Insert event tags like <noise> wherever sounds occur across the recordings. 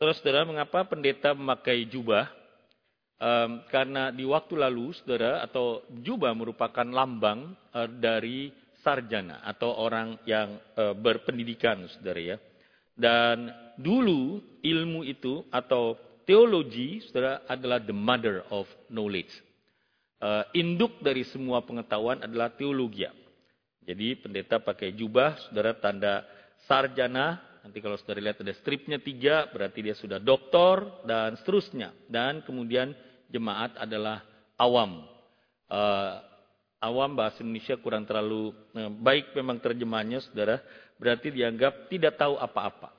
Saudara-saudara, mengapa pendeta memakai jubah? Um, karena di waktu lalu, saudara, atau jubah merupakan lambang uh, dari sarjana atau orang yang uh, berpendidikan, saudara ya. Dan dulu ilmu itu atau teologi, saudara, adalah the mother of knowledge. Uh, induk dari semua pengetahuan adalah teologi. Jadi pendeta pakai jubah, saudara, tanda sarjana, Nanti kalau saudara lihat ada stripnya tiga, berarti dia sudah doktor dan seterusnya. Dan kemudian jemaat adalah awam. Uh, awam bahasa Indonesia kurang terlalu uh, baik memang terjemahannya, saudara. Berarti dianggap tidak tahu apa-apa.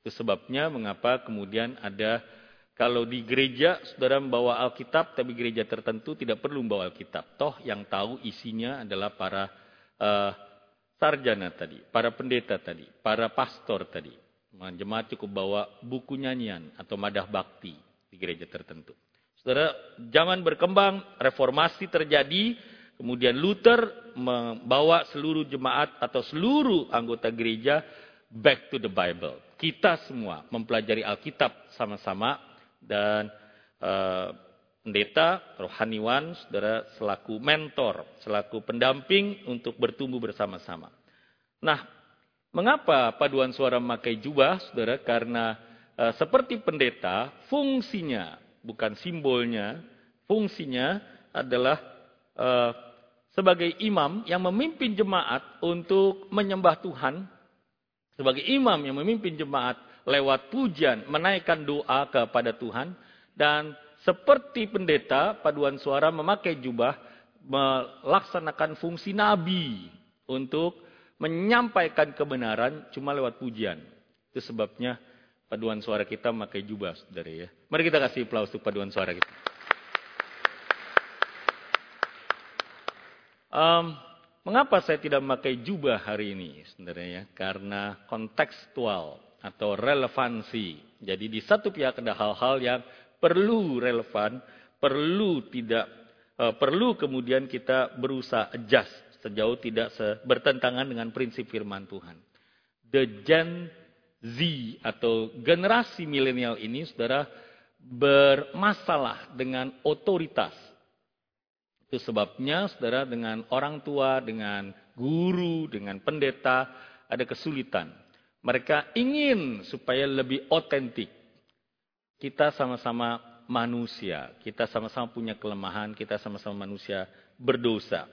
Itu sebabnya mengapa kemudian ada kalau di gereja saudara membawa Alkitab, tapi gereja tertentu tidak perlu membawa Alkitab. Toh yang tahu isinya adalah para uh, sarjana tadi, para pendeta tadi, para pastor tadi. Jemaat cukup bawa buku nyanyian atau madah bakti di gereja tertentu. Saudara, zaman berkembang, reformasi terjadi, kemudian Luther membawa seluruh jemaat atau seluruh anggota gereja back to the Bible. Kita semua mempelajari Alkitab sama-sama dan uh, pendeta, rohaniwan, saudara selaku mentor, selaku pendamping untuk bertumbuh bersama-sama. Nah, mengapa paduan suara memakai jubah, saudara? Karena e, seperti pendeta, fungsinya bukan simbolnya, fungsinya adalah e, sebagai imam yang memimpin jemaat untuk menyembah Tuhan, sebagai imam yang memimpin jemaat lewat pujian, menaikkan doa kepada Tuhan, dan seperti pendeta, paduan suara memakai jubah, melaksanakan fungsi nabi untuk menyampaikan kebenaran cuma lewat pujian. Itu sebabnya paduan suara kita memakai jubah, saudara ya. Mari kita kasih aplaus untuk paduan suara kita. Um, mengapa saya tidak memakai jubah hari ini, saudara ya? Karena kontekstual atau relevansi. Jadi di satu pihak ada hal-hal yang perlu relevan, perlu tidak uh, perlu kemudian kita berusaha adjust sejauh tidak bertentangan dengan prinsip firman Tuhan. The Gen Z atau generasi milenial ini saudara bermasalah dengan otoritas. Itu sebabnya saudara dengan orang tua, dengan guru, dengan pendeta ada kesulitan. Mereka ingin supaya lebih otentik. Kita sama-sama manusia, kita sama-sama punya kelemahan, kita sama-sama manusia berdosa.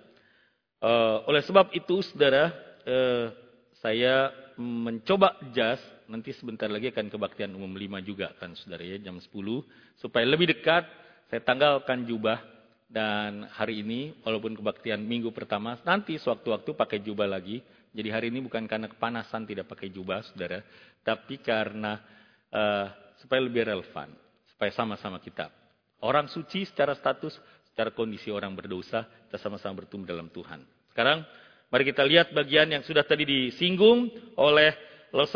Uh, oleh sebab itu, saudara, uh, saya mencoba jas, nanti sebentar lagi akan kebaktian umum 5 juga kan saudara ya, jam 10. Supaya lebih dekat, saya tanggalkan jubah. Dan hari ini, walaupun kebaktian minggu pertama, nanti sewaktu-waktu pakai jubah lagi. Jadi hari ini bukan karena kepanasan tidak pakai jubah, saudara. Tapi karena uh, supaya lebih relevan supaya sama-sama kita. Orang suci secara status, secara kondisi orang berdosa, kita sama-sama bertumbuh dalam Tuhan. Sekarang, mari kita lihat bagian yang sudah tadi disinggung oleh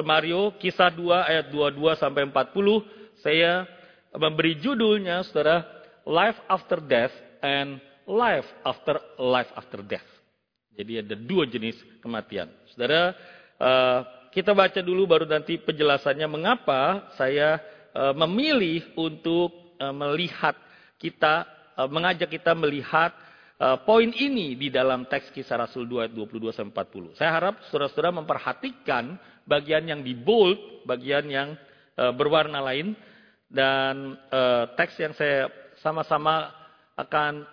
Mario, kisah 2 ayat 22 sampai 40. Saya memberi judulnya, saudara, Life After Death and Life After Life After Death. Jadi ada dua jenis kematian. Saudara, eh, kita baca dulu baru nanti penjelasannya mengapa saya memilih untuk eh, melihat kita, eh, mengajak kita melihat poin ini di dalam teks kisah Rasul 2 ayat 22 sampai 40. Saya harap saudara-saudara memperhatikan bagian yang di bold, bagian yang berwarna lain dan teks yang saya sama-sama akan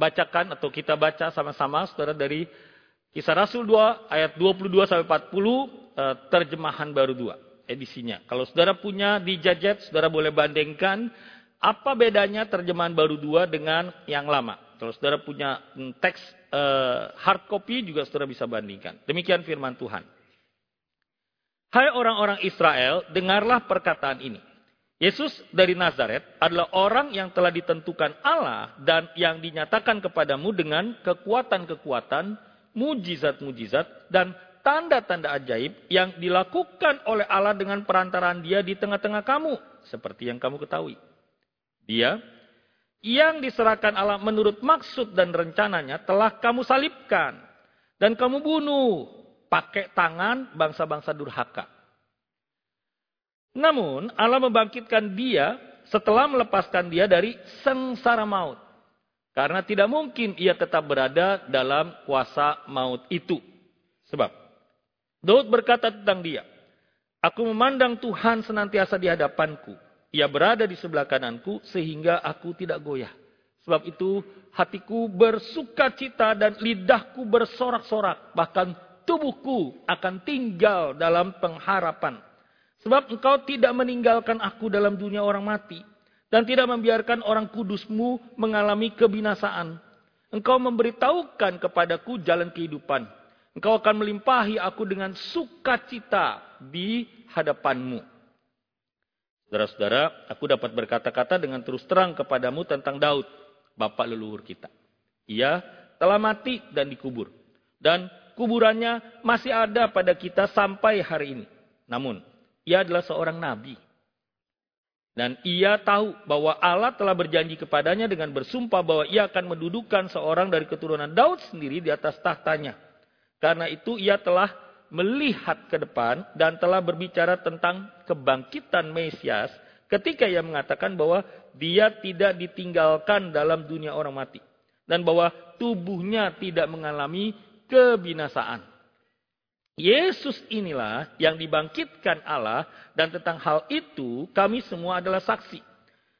bacakan atau kita baca sama-sama saudara dari Kisah Rasul 2 ayat 22 sampai 40 terjemahan baru 2 edisinya. Kalau saudara punya di Jajet, saudara boleh bandingkan apa bedanya terjemahan baru dua dengan yang lama. Kalau saudara punya teks uh, hard copy juga saudara bisa bandingkan. Demikian firman Tuhan. Hai orang-orang Israel, dengarlah perkataan ini. Yesus dari Nazaret adalah orang yang telah ditentukan Allah dan yang dinyatakan kepadamu dengan kekuatan-kekuatan, mujizat-mujizat, dan tanda-tanda ajaib yang dilakukan oleh Allah dengan perantaraan dia di tengah-tengah kamu. Seperti yang kamu ketahui. Dia yang diserahkan Allah menurut maksud dan rencananya telah kamu salibkan. Dan kamu bunuh pakai tangan bangsa-bangsa durhaka. Namun Allah membangkitkan dia setelah melepaskan dia dari sengsara maut. Karena tidak mungkin ia tetap berada dalam kuasa maut itu. Sebab Daud berkata tentang dia, Aku memandang Tuhan senantiasa di hadapanku. Ia berada di sebelah kananku sehingga aku tidak goyah. Sebab itu hatiku bersuka cita dan lidahku bersorak-sorak. Bahkan tubuhku akan tinggal dalam pengharapan. Sebab engkau tidak meninggalkan aku dalam dunia orang mati. Dan tidak membiarkan orang kudusmu mengalami kebinasaan. Engkau memberitahukan kepadaku jalan kehidupan. Engkau akan melimpahi aku dengan sukacita di hadapanmu. Saudara-saudara, aku dapat berkata-kata dengan terus terang kepadamu tentang Daud, bapak leluhur kita. Ia telah mati dan dikubur. Dan kuburannya masih ada pada kita sampai hari ini. Namun, ia adalah seorang nabi. Dan ia tahu bahwa Allah telah berjanji kepadanya dengan bersumpah bahwa ia akan mendudukan seorang dari keturunan Daud sendiri di atas tahtanya. Karena itu ia telah melihat ke depan dan telah berbicara tentang kebangkitan Mesias ketika ia mengatakan bahwa dia tidak ditinggalkan dalam dunia orang mati. Dan bahwa tubuhnya tidak mengalami kebinasaan. Yesus inilah yang dibangkitkan Allah dan tentang hal itu kami semua adalah saksi.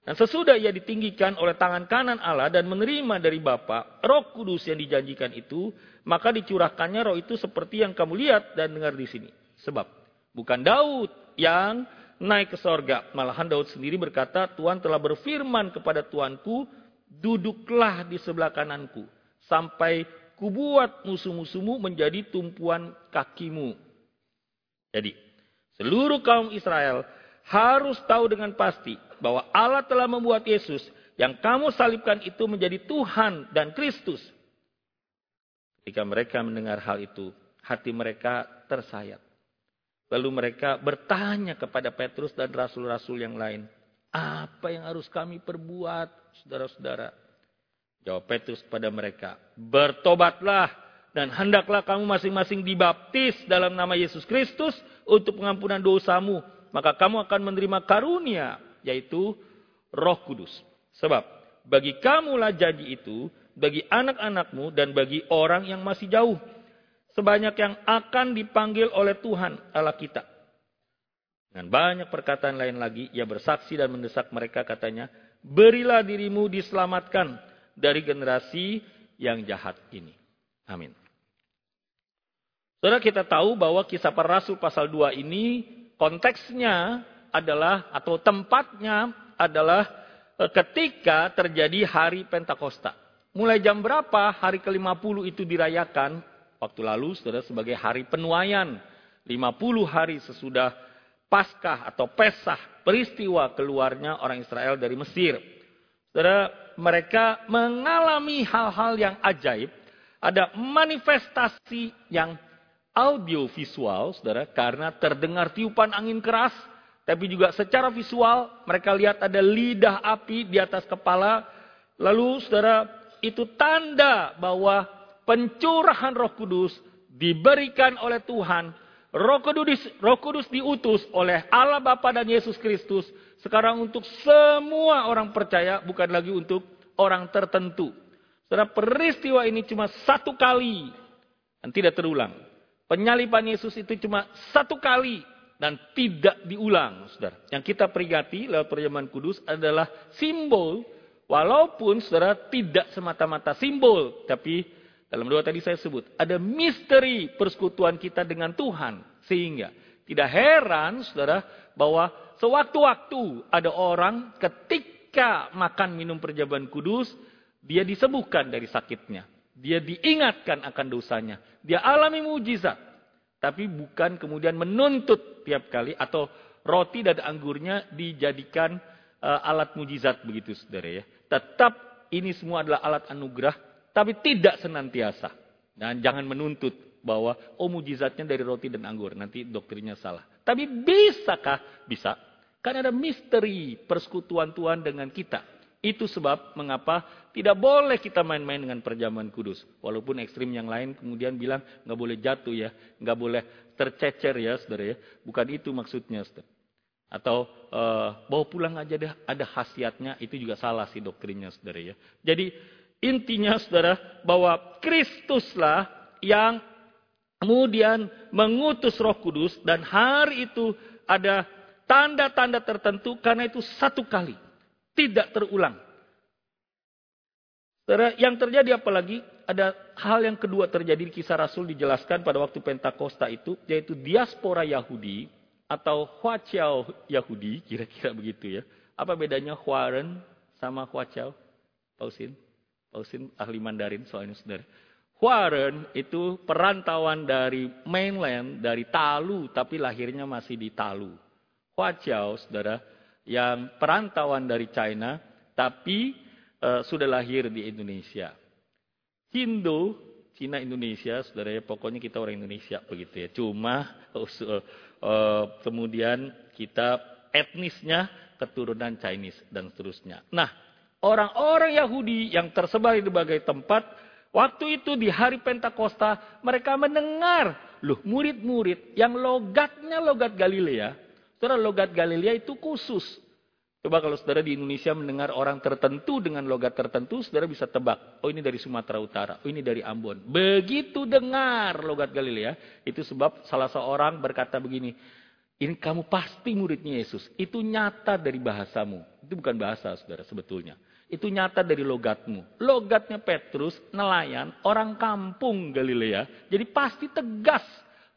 Dan sesudah ia ditinggikan oleh tangan kanan Allah dan menerima dari Bapa roh kudus yang dijanjikan itu, maka dicurahkannya roh itu seperti yang kamu lihat dan dengar di sini. Sebab bukan Daud yang naik ke sorga. Malahan Daud sendiri berkata, Tuhan telah berfirman kepada Tuanku, duduklah di sebelah kananku. Sampai kubuat musuh-musuhmu menjadi tumpuan kakimu. Jadi, seluruh kaum Israel harus tahu dengan pasti bahwa Allah telah membuat Yesus yang kamu salibkan itu menjadi Tuhan dan Kristus. Ketika mereka mendengar hal itu, hati mereka tersayat. Lalu mereka bertanya kepada Petrus dan rasul-rasul yang lain, apa yang harus kami perbuat, saudara-saudara? Jawab Petrus kepada mereka, bertobatlah dan hendaklah kamu masing-masing dibaptis dalam nama Yesus Kristus untuk pengampunan dosamu. Maka kamu akan menerima karunia, yaitu roh kudus. Sebab bagi kamulah janji itu, bagi anak-anakmu dan bagi orang yang masih jauh. Sebanyak yang akan dipanggil oleh Tuhan Allah kita. Dengan banyak perkataan lain lagi, ia bersaksi dan mendesak mereka katanya, berilah dirimu diselamatkan dari generasi yang jahat ini. Amin. Saudara kita tahu bahwa kisah para rasul pasal 2 ini konteksnya adalah atau tempatnya adalah e, ketika terjadi hari Pentakosta. Mulai jam berapa hari ke-50 itu dirayakan? Waktu lalu saudara sebagai hari penuaian. 50 hari sesudah Paskah atau Pesah, peristiwa keluarnya orang Israel dari Mesir. Saudara, mereka mengalami hal-hal yang ajaib. Ada manifestasi yang audiovisual, saudara, karena terdengar tiupan angin keras, tapi juga secara visual mereka lihat ada lidah api di atas kepala. Lalu, saudara, itu tanda bahwa pencurahan Roh Kudus diberikan oleh Tuhan. Roh Kudus, Roh Kudus diutus oleh Allah Bapa dan Yesus Kristus sekarang untuk semua orang percaya, bukan lagi untuk orang tertentu. Saudara, peristiwa ini cuma satu kali dan tidak terulang. Penyaliban Yesus itu cuma satu kali dan tidak diulang, saudara. Yang kita peringati lewat perjamuan kudus adalah simbol, walaupun saudara tidak semata-mata simbol, tapi dalam doa tadi saya sebut, ada misteri persekutuan kita dengan Tuhan. Sehingga tidak heran, saudara, bahwa sewaktu-waktu ada orang ketika makan minum perjamuan kudus, dia disembuhkan dari sakitnya. Dia diingatkan akan dosanya. Dia alami mujizat. Tapi bukan kemudian menuntut tiap kali atau roti dan anggurnya dijadikan uh, alat mujizat begitu saudara ya. Tetap ini semua adalah alat anugerah tapi tidak senantiasa. Dan jangan menuntut bahwa oh mujizatnya dari roti dan anggur. Nanti doktrinnya salah. Tapi bisakah? Bisa. Karena ada misteri persekutuan Tuhan dengan kita. Itu sebab mengapa tidak boleh kita main-main dengan perjamuan kudus. Walaupun ekstrim yang lain kemudian bilang nggak boleh jatuh ya, nggak boleh tercecer ya saudara ya. Bukan itu maksudnya saudara. Atau uh, bawa pulang aja deh, ada khasiatnya, itu juga salah sih doktrinnya saudara ya. Jadi intinya saudara, bahwa Kristuslah yang kemudian mengutus roh kudus dan hari itu ada tanda-tanda tertentu karena itu satu kali. Tidak terulang. Yang terjadi apalagi ada hal yang kedua terjadi di kisah Rasul dijelaskan pada waktu Pentakosta itu, yaitu diaspora Yahudi atau Huaqiao Yahudi, kira-kira begitu ya. Apa bedanya Huaren sama Huaqiao? Pausin? Pausin ahli Mandarin soalnya saudara. Huaren itu perantauan dari mainland, dari Talu, tapi lahirnya masih di Talu. Huaqiao, saudara, yang perantauan dari China, tapi uh, sudah lahir di Indonesia. Hindu, Cina Indonesia, saudara ya, pokoknya kita orang Indonesia begitu ya. Cuma uh, uh, kemudian kita etnisnya keturunan Chinese dan seterusnya. Nah, orang-orang Yahudi yang tersebar di berbagai tempat, waktu itu di hari Pentakosta, mereka mendengar, loh murid-murid yang logatnya logat Galilea, saudara logat Galilea itu khusus. Coba kalau saudara di Indonesia mendengar orang tertentu dengan logat tertentu, saudara bisa tebak. Oh ini dari Sumatera Utara, oh ini dari Ambon. Begitu dengar logat Galilea, itu sebab salah seorang berkata begini, ini kamu pasti muridnya Yesus. Itu nyata dari bahasamu. Itu bukan bahasa saudara sebetulnya. Itu nyata dari logatmu. Logatnya Petrus, nelayan, orang kampung Galilea. Jadi pasti tegas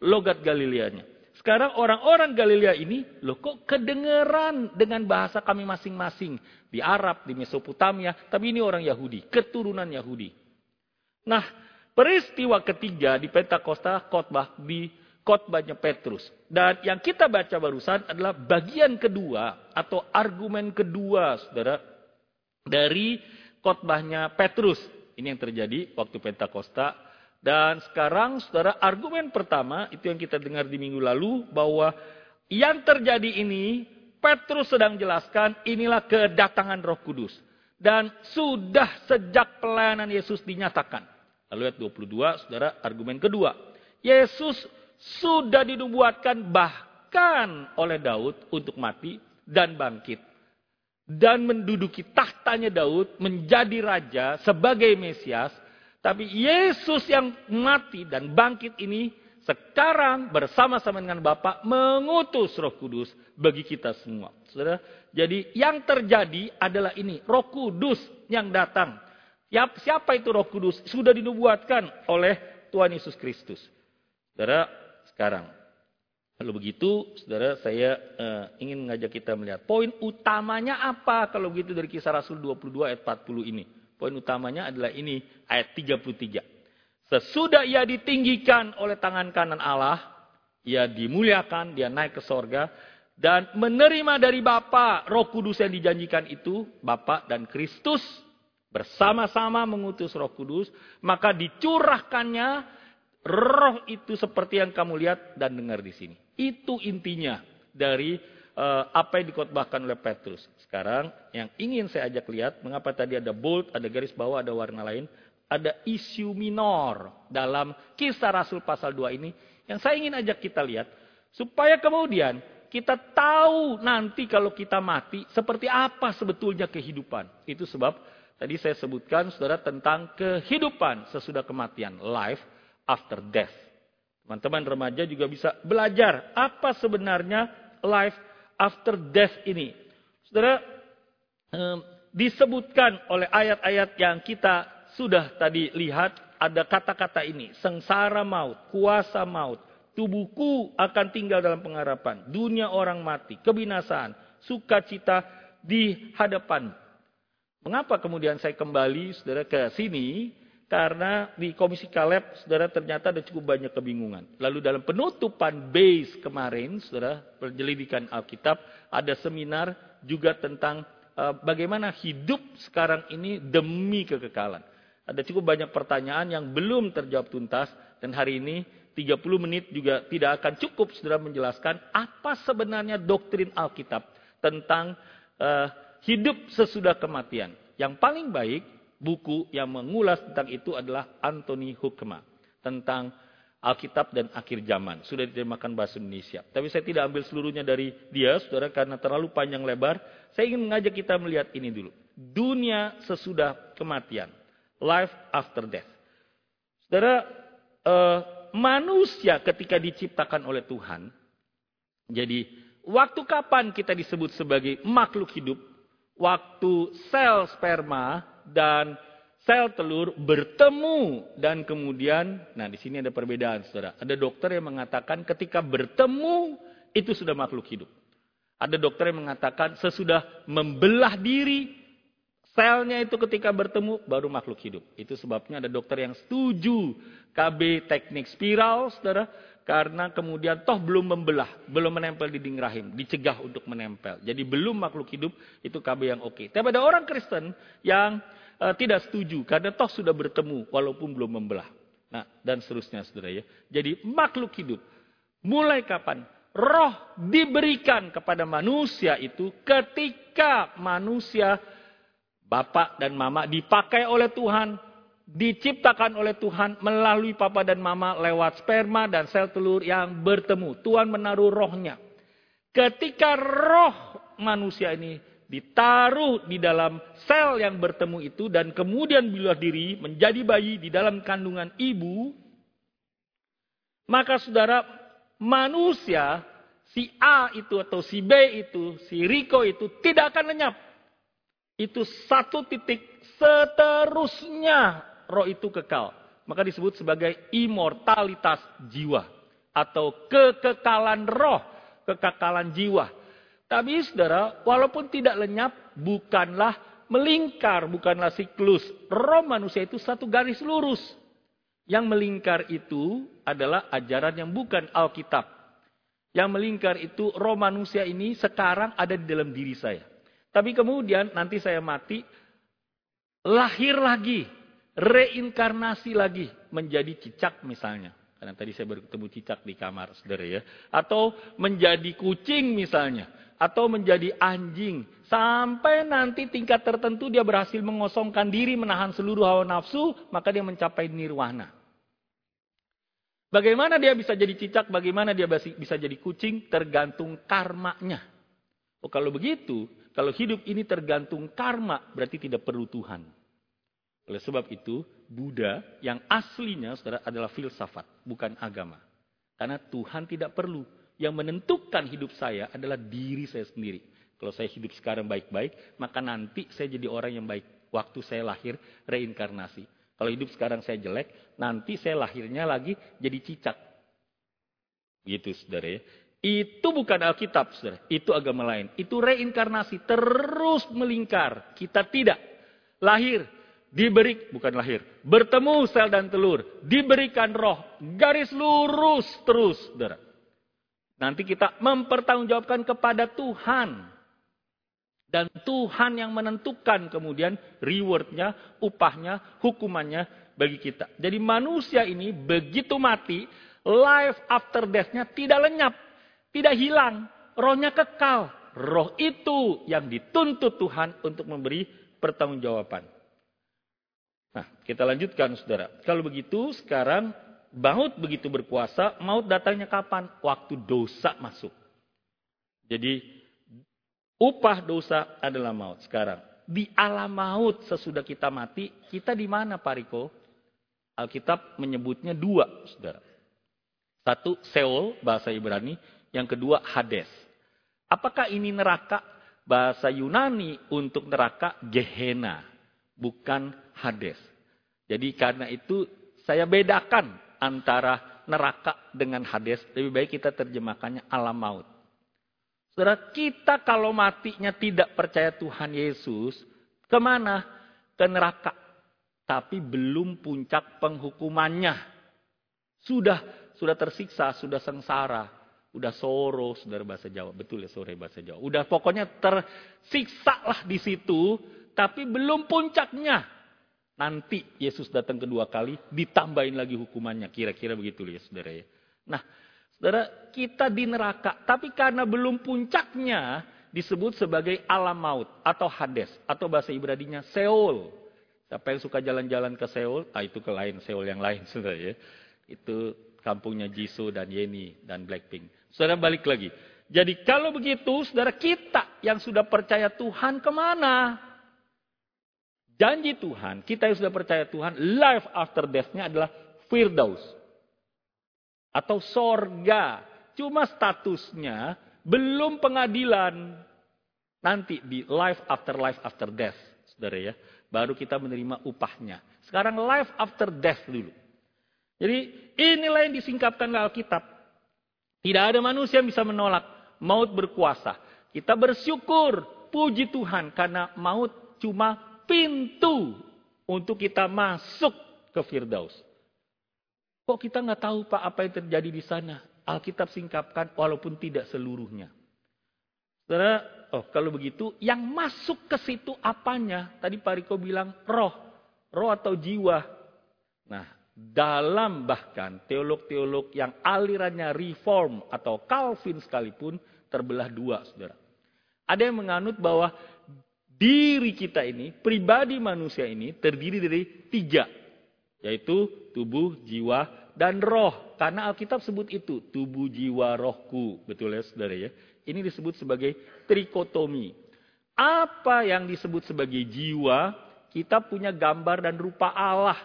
logat Galileanya. Sekarang orang-orang Galilea ini, loh kok kedengeran dengan bahasa kami masing-masing. Di Arab, di Mesopotamia, tapi ini orang Yahudi, keturunan Yahudi. Nah, peristiwa ketiga di Pentakosta khotbah di khotbahnya Petrus. Dan yang kita baca barusan adalah bagian kedua atau argumen kedua, saudara, dari khotbahnya Petrus. Ini yang terjadi waktu Pentakosta dan sekarang saudara argumen pertama itu yang kita dengar di minggu lalu bahwa yang terjadi ini Petrus sedang jelaskan inilah kedatangan Roh Kudus dan sudah sejak pelayanan Yesus dinyatakan. Lalu ayat 22 Saudara argumen kedua. Yesus sudah dinubuatkan bahkan oleh Daud untuk mati dan bangkit dan menduduki tahtanya Daud menjadi raja sebagai Mesias tapi Yesus yang mati dan bangkit ini sekarang bersama-sama dengan Bapa mengutus Roh Kudus bagi kita semua. Saudara, jadi yang terjadi adalah ini, Roh Kudus yang datang. Siapa itu Roh Kudus? Sudah dinubuatkan oleh Tuhan Yesus Kristus. Saudara, sekarang kalau begitu, saudara, saya uh, ingin mengajak kita melihat poin utamanya apa kalau begitu dari kisah Rasul 22 ayat 40 ini. Poin utamanya adalah ini, ayat 33. Sesudah ia ditinggikan oleh tangan kanan Allah, ia dimuliakan, dia naik ke sorga, dan menerima dari Bapa roh kudus yang dijanjikan itu, Bapa dan Kristus, bersama-sama mengutus roh kudus, maka dicurahkannya roh itu seperti yang kamu lihat dan dengar di sini. Itu intinya dari apa yang dikotbahkan oleh Petrus. Sekarang yang ingin saya ajak lihat, mengapa tadi ada bold, ada garis bawah, ada warna lain, ada isu minor dalam kisah Rasul pasal 2 ini, yang saya ingin ajak kita lihat, supaya kemudian kita tahu nanti kalau kita mati, seperti apa sebetulnya kehidupan. Itu sebab tadi saya sebutkan, saudara, tentang kehidupan sesudah kematian, life after death. Teman-teman remaja juga bisa belajar apa sebenarnya life after death ini. Saudara, disebutkan oleh ayat-ayat yang kita sudah tadi lihat, ada kata-kata ini. Sengsara maut, kuasa maut, tubuhku akan tinggal dalam pengharapan. Dunia orang mati, kebinasaan, sukacita di hadapan. Mengapa kemudian saya kembali saudara ke sini? Karena di Komisi Kaleb, saudara ternyata ada cukup banyak kebingungan. Lalu dalam penutupan base kemarin, saudara, penyelidikan Alkitab, ada seminar juga tentang uh, bagaimana hidup sekarang ini demi kekekalan. Ada cukup banyak pertanyaan yang belum terjawab tuntas, dan hari ini 30 menit juga tidak akan cukup saudara menjelaskan apa sebenarnya doktrin Alkitab tentang uh, hidup sesudah kematian. Yang paling baik buku yang mengulas tentang itu adalah Anthony Hukma tentang Alkitab dan akhir zaman. Sudah diterjemahkan bahasa Indonesia. Tapi saya tidak ambil seluruhnya dari dia, saudara, karena terlalu panjang lebar. Saya ingin mengajak kita melihat ini dulu. Dunia sesudah kematian. Life after death. Saudara, eh, manusia ketika diciptakan oleh Tuhan. Jadi, waktu kapan kita disebut sebagai makhluk hidup? Waktu sel sperma dan sel telur bertemu dan kemudian, nah di sini ada perbedaan saudara. Ada dokter yang mengatakan ketika bertemu itu sudah makhluk hidup. Ada dokter yang mengatakan sesudah membelah diri selnya itu ketika bertemu baru makhluk hidup. Itu sebabnya ada dokter yang setuju KB teknik spiral saudara. Karena kemudian toh belum membelah, belum menempel di dinding rahim, dicegah untuk menempel. Jadi belum makhluk hidup itu KB yang oke. Tapi ada orang Kristen yang uh, tidak setuju karena toh sudah bertemu walaupun belum membelah. Nah, dan seterusnya Saudara ya. Jadi makhluk hidup mulai kapan roh diberikan kepada manusia itu ketika manusia bapak dan mama dipakai oleh Tuhan, diciptakan oleh Tuhan melalui papa dan mama lewat sperma dan sel telur yang bertemu. Tuhan menaruh rohnya. Ketika roh manusia ini ditaruh di dalam sel yang bertemu itu dan kemudian bila diri menjadi bayi di dalam kandungan ibu, maka saudara manusia si A itu atau si B itu, si Riko itu tidak akan lenyap. Itu satu titik seterusnya roh itu kekal. Maka disebut sebagai immortalitas jiwa atau kekekalan roh, kekekalan jiwa. Tapi saudara, walaupun tidak lenyap, bukanlah melingkar, bukanlah siklus. Roh manusia itu satu garis lurus. Yang melingkar itu adalah ajaran yang bukan Alkitab. Yang melingkar itu roh manusia ini sekarang ada di dalam diri saya. Tapi kemudian nanti saya mati, lahir lagi, reinkarnasi lagi menjadi cicak misalnya. Karena tadi saya baru ketemu cicak di kamar, saudara ya. Atau menjadi kucing misalnya atau menjadi anjing. Sampai nanti tingkat tertentu dia berhasil mengosongkan diri, menahan seluruh hawa nafsu, maka dia mencapai nirwana. Bagaimana dia bisa jadi cicak, bagaimana dia bisa jadi kucing, tergantung karmanya. Oh kalau begitu, kalau hidup ini tergantung karma, berarti tidak perlu Tuhan. Oleh sebab itu, Buddha yang aslinya saudara adalah filsafat, bukan agama. Karena Tuhan tidak perlu yang menentukan hidup saya adalah diri saya sendiri. Kalau saya hidup sekarang baik-baik, maka nanti saya jadi orang yang baik. Waktu saya lahir, reinkarnasi. Kalau hidup sekarang saya jelek, nanti saya lahirnya lagi jadi cicak. Gitu, saudara ya. Itu bukan Alkitab, saudara. Itu agama lain. Itu reinkarnasi, terus melingkar. Kita tidak. Lahir, diberi, bukan lahir. Bertemu sel dan telur, diberikan roh. Garis lurus terus, saudara. Nanti kita mempertanggungjawabkan kepada Tuhan. Dan Tuhan yang menentukan kemudian rewardnya, upahnya, hukumannya bagi kita. Jadi manusia ini begitu mati, life after death-nya tidak lenyap, tidak hilang, rohnya kekal. Roh itu yang dituntut Tuhan untuk memberi pertanggungjawaban. Nah, kita lanjutkan saudara. Kalau begitu sekarang maut begitu berkuasa, maut datangnya kapan? Waktu dosa masuk. Jadi upah dosa adalah maut sekarang. Di alam maut sesudah kita mati, kita di mana Pak Riko? Alkitab menyebutnya dua, saudara. Satu, Seol, bahasa Ibrani. Yang kedua, Hades. Apakah ini neraka? Bahasa Yunani untuk neraka, Gehenna. Bukan Hades. Jadi karena itu saya bedakan antara neraka dengan Hades, lebih baik kita terjemahkannya alam maut. Saudara, kita kalau matinya tidak percaya Tuhan Yesus, ke mana? Ke neraka. Tapi belum puncak penghukumannya. Sudah sudah tersiksa, sudah sengsara, udah soro, saudara bahasa Jawa. Betul ya sore bahasa Jawa. Udah pokoknya tersiksa lah di situ, tapi belum puncaknya. Nanti Yesus datang kedua kali, ditambahin lagi hukumannya. Kira-kira begitu ya saudara ya. Nah, saudara, kita di neraka. Tapi karena belum puncaknya, disebut sebagai alam maut atau Hades. Atau bahasa Ibradinya Seol. Siapa yang suka jalan-jalan ke Seol? Ah, itu ke lain, Seol yang lain <laughs> saudara ya. Itu kampungnya Jisoo dan Yeni dan Blackpink. Saudara balik lagi. Jadi kalau begitu, saudara kita yang sudah percaya Tuhan ke mana? Janji Tuhan, kita yang sudah percaya Tuhan, life after death-nya adalah Firdaus. Atau sorga. Cuma statusnya belum pengadilan. Nanti di life after life after death. Saudara ya. Baru kita menerima upahnya. Sekarang life after death dulu. Jadi inilah yang disingkapkan Alkitab. Tidak ada manusia yang bisa menolak. Maut berkuasa. Kita bersyukur. Puji Tuhan. Karena maut cuma pintu untuk kita masuk ke Firdaus. Kok kita nggak tahu Pak apa yang terjadi di sana? Alkitab singkapkan walaupun tidak seluruhnya. Saudara, oh kalau begitu yang masuk ke situ apanya? Tadi Pak Riko bilang roh, roh atau jiwa. Nah, dalam bahkan teolog-teolog yang alirannya reform atau Calvin sekalipun terbelah dua, saudara. Ada yang menganut bahwa diri kita ini, pribadi manusia ini terdiri dari tiga. Yaitu tubuh, jiwa, dan roh. Karena Alkitab sebut itu, tubuh, jiwa, rohku. Betul ya saudara ya? Ini disebut sebagai trikotomi. Apa yang disebut sebagai jiwa, kita punya gambar dan rupa Allah.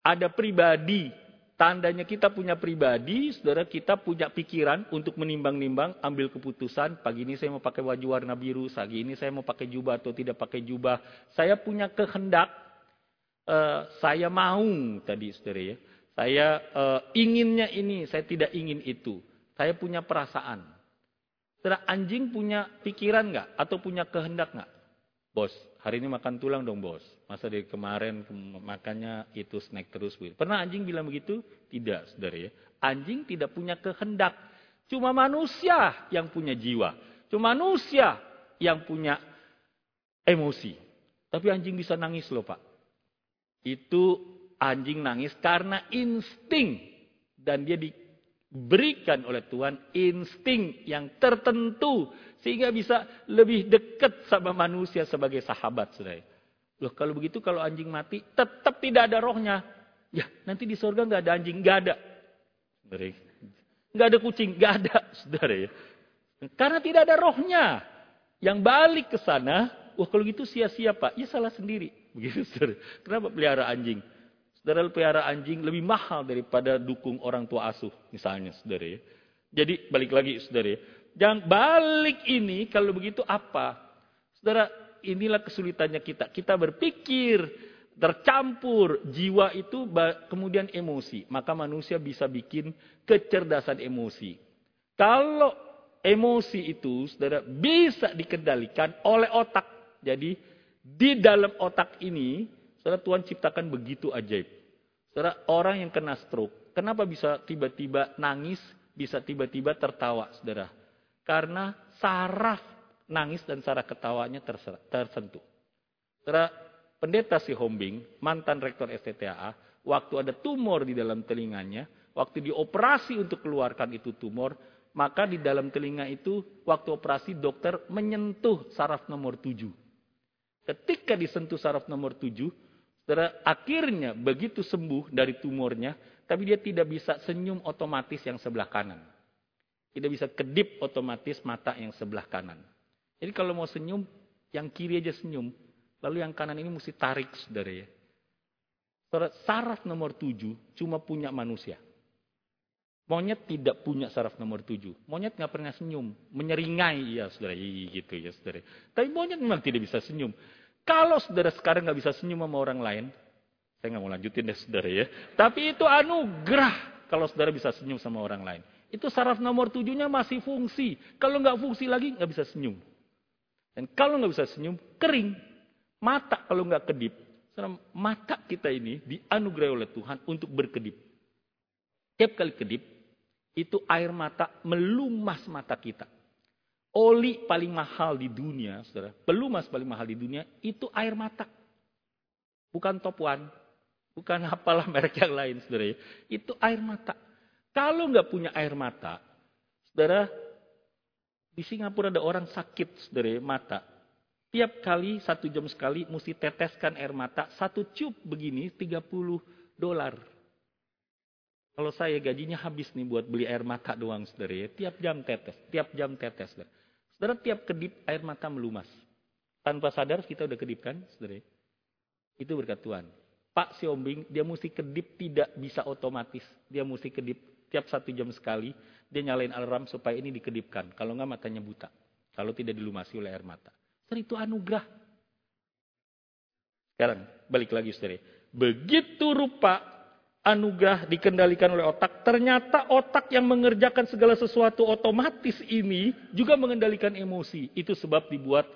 Ada pribadi, Tandanya kita punya pribadi, saudara kita punya pikiran untuk menimbang-nimbang, ambil keputusan. Pagi ini saya mau pakai baju warna biru, pagi ini saya mau pakai jubah atau tidak pakai jubah. Saya punya kehendak, uh, saya mau tadi saudara ya. Saya uh, inginnya ini, saya tidak ingin itu. Saya punya perasaan. Saudara anjing punya pikiran nggak? Atau punya kehendak nggak? Bos, hari ini makan tulang dong bos. Masa dari kemarin makannya itu snack terus. Pernah anjing bilang begitu? Tidak, saudara ya. Anjing tidak punya kehendak. Cuma manusia yang punya jiwa. Cuma manusia yang punya emosi. Tapi anjing bisa nangis loh pak. Itu anjing nangis karena insting. Dan dia diberikan oleh Tuhan insting yang tertentu sehingga bisa lebih dekat sama manusia sebagai sahabat, saudara. Loh kalau begitu kalau anjing mati tetap tidak ada rohnya. Ya nanti di surga nggak ada anjing, nggak ada. Nggak ada kucing, nggak ada, <laughs> saudara ya. Karena tidak ada rohnya. Yang balik ke sana, wah kalau gitu sia-sia pak, ya salah sendiri. <laughs> Begitu saudara. Kenapa pelihara anjing? Saudara pelihara anjing lebih mahal daripada dukung orang tua asuh, misalnya saudara ya. Jadi balik lagi saudara ya. Yang balik ini kalau begitu apa? Saudara, inilah kesulitannya kita. Kita berpikir tercampur jiwa itu kemudian emosi. Maka manusia bisa bikin kecerdasan emosi. Kalau emosi itu saudara bisa dikendalikan oleh otak. Jadi di dalam otak ini saudara Tuhan ciptakan begitu ajaib. Saudara orang yang kena stroke, kenapa bisa tiba-tiba nangis, bisa tiba-tiba tertawa saudara? Karena saraf nangis dan saraf ketawanya tersentuh. Setelah pendeta si Hombing, mantan rektor STTAA, waktu ada tumor di dalam telinganya, waktu dioperasi untuk keluarkan itu tumor, maka di dalam telinga itu waktu operasi dokter menyentuh saraf nomor 7. Ketika disentuh saraf nomor 7, setelah akhirnya begitu sembuh dari tumornya, tapi dia tidak bisa senyum otomatis yang sebelah kanan. Tidak bisa kedip otomatis mata yang sebelah kanan. Jadi kalau mau senyum, yang kiri aja senyum. Lalu yang kanan ini mesti tarik, saudara ya. Saraf nomor tujuh cuma punya manusia. Monyet tidak punya saraf nomor tujuh. Monyet nggak pernah senyum, menyeringai ya saudara, gitu ya saudara. Tapi monyet memang tidak bisa senyum. Kalau saudara sekarang nggak bisa senyum sama orang lain, saya nggak mau lanjutin deh saudara ya. Tapi itu anugerah kalau saudara bisa senyum sama orang lain. Itu saraf nomor tujuhnya masih fungsi. Kalau nggak fungsi lagi, nggak bisa senyum. Dan kalau nggak bisa senyum, kering. Mata kalau nggak kedip. Mata kita ini dianugerahai oleh Tuhan untuk berkedip. Tiap kali kedip, itu air mata melumas mata kita. Oli paling mahal di dunia, saudara, pelumas paling mahal di dunia, itu air mata. Bukan top one, bukan <laughs> apalah merek yang lain, saudara. Ya. Itu air mata. Kalau nggak punya air mata, saudara, di Singapura ada orang sakit dari mata. Tiap kali, satu jam sekali, mesti teteskan air mata. Satu cup begini, 30 dolar. Kalau saya gajinya habis nih buat beli air mata doang, saudara ya. Tiap jam tetes, tiap jam tetes. Saudara, saudara tiap kedip air mata melumas. Tanpa sadar kita udah kedip kan, saudara. Itu berkat Tuhan. Pak Siombing, dia mesti kedip tidak bisa otomatis. Dia mesti kedip tiap satu jam sekali. Dia nyalain alarm supaya ini dikedipkan. Kalau nggak matanya buta. Kalau tidak dilumasi oleh air mata. Saudara itu anugerah. Sekarang balik lagi saudara. Begitu rupa anugerah dikendalikan oleh otak, ternyata otak yang mengerjakan segala sesuatu otomatis ini juga mengendalikan emosi. Itu sebab dibuat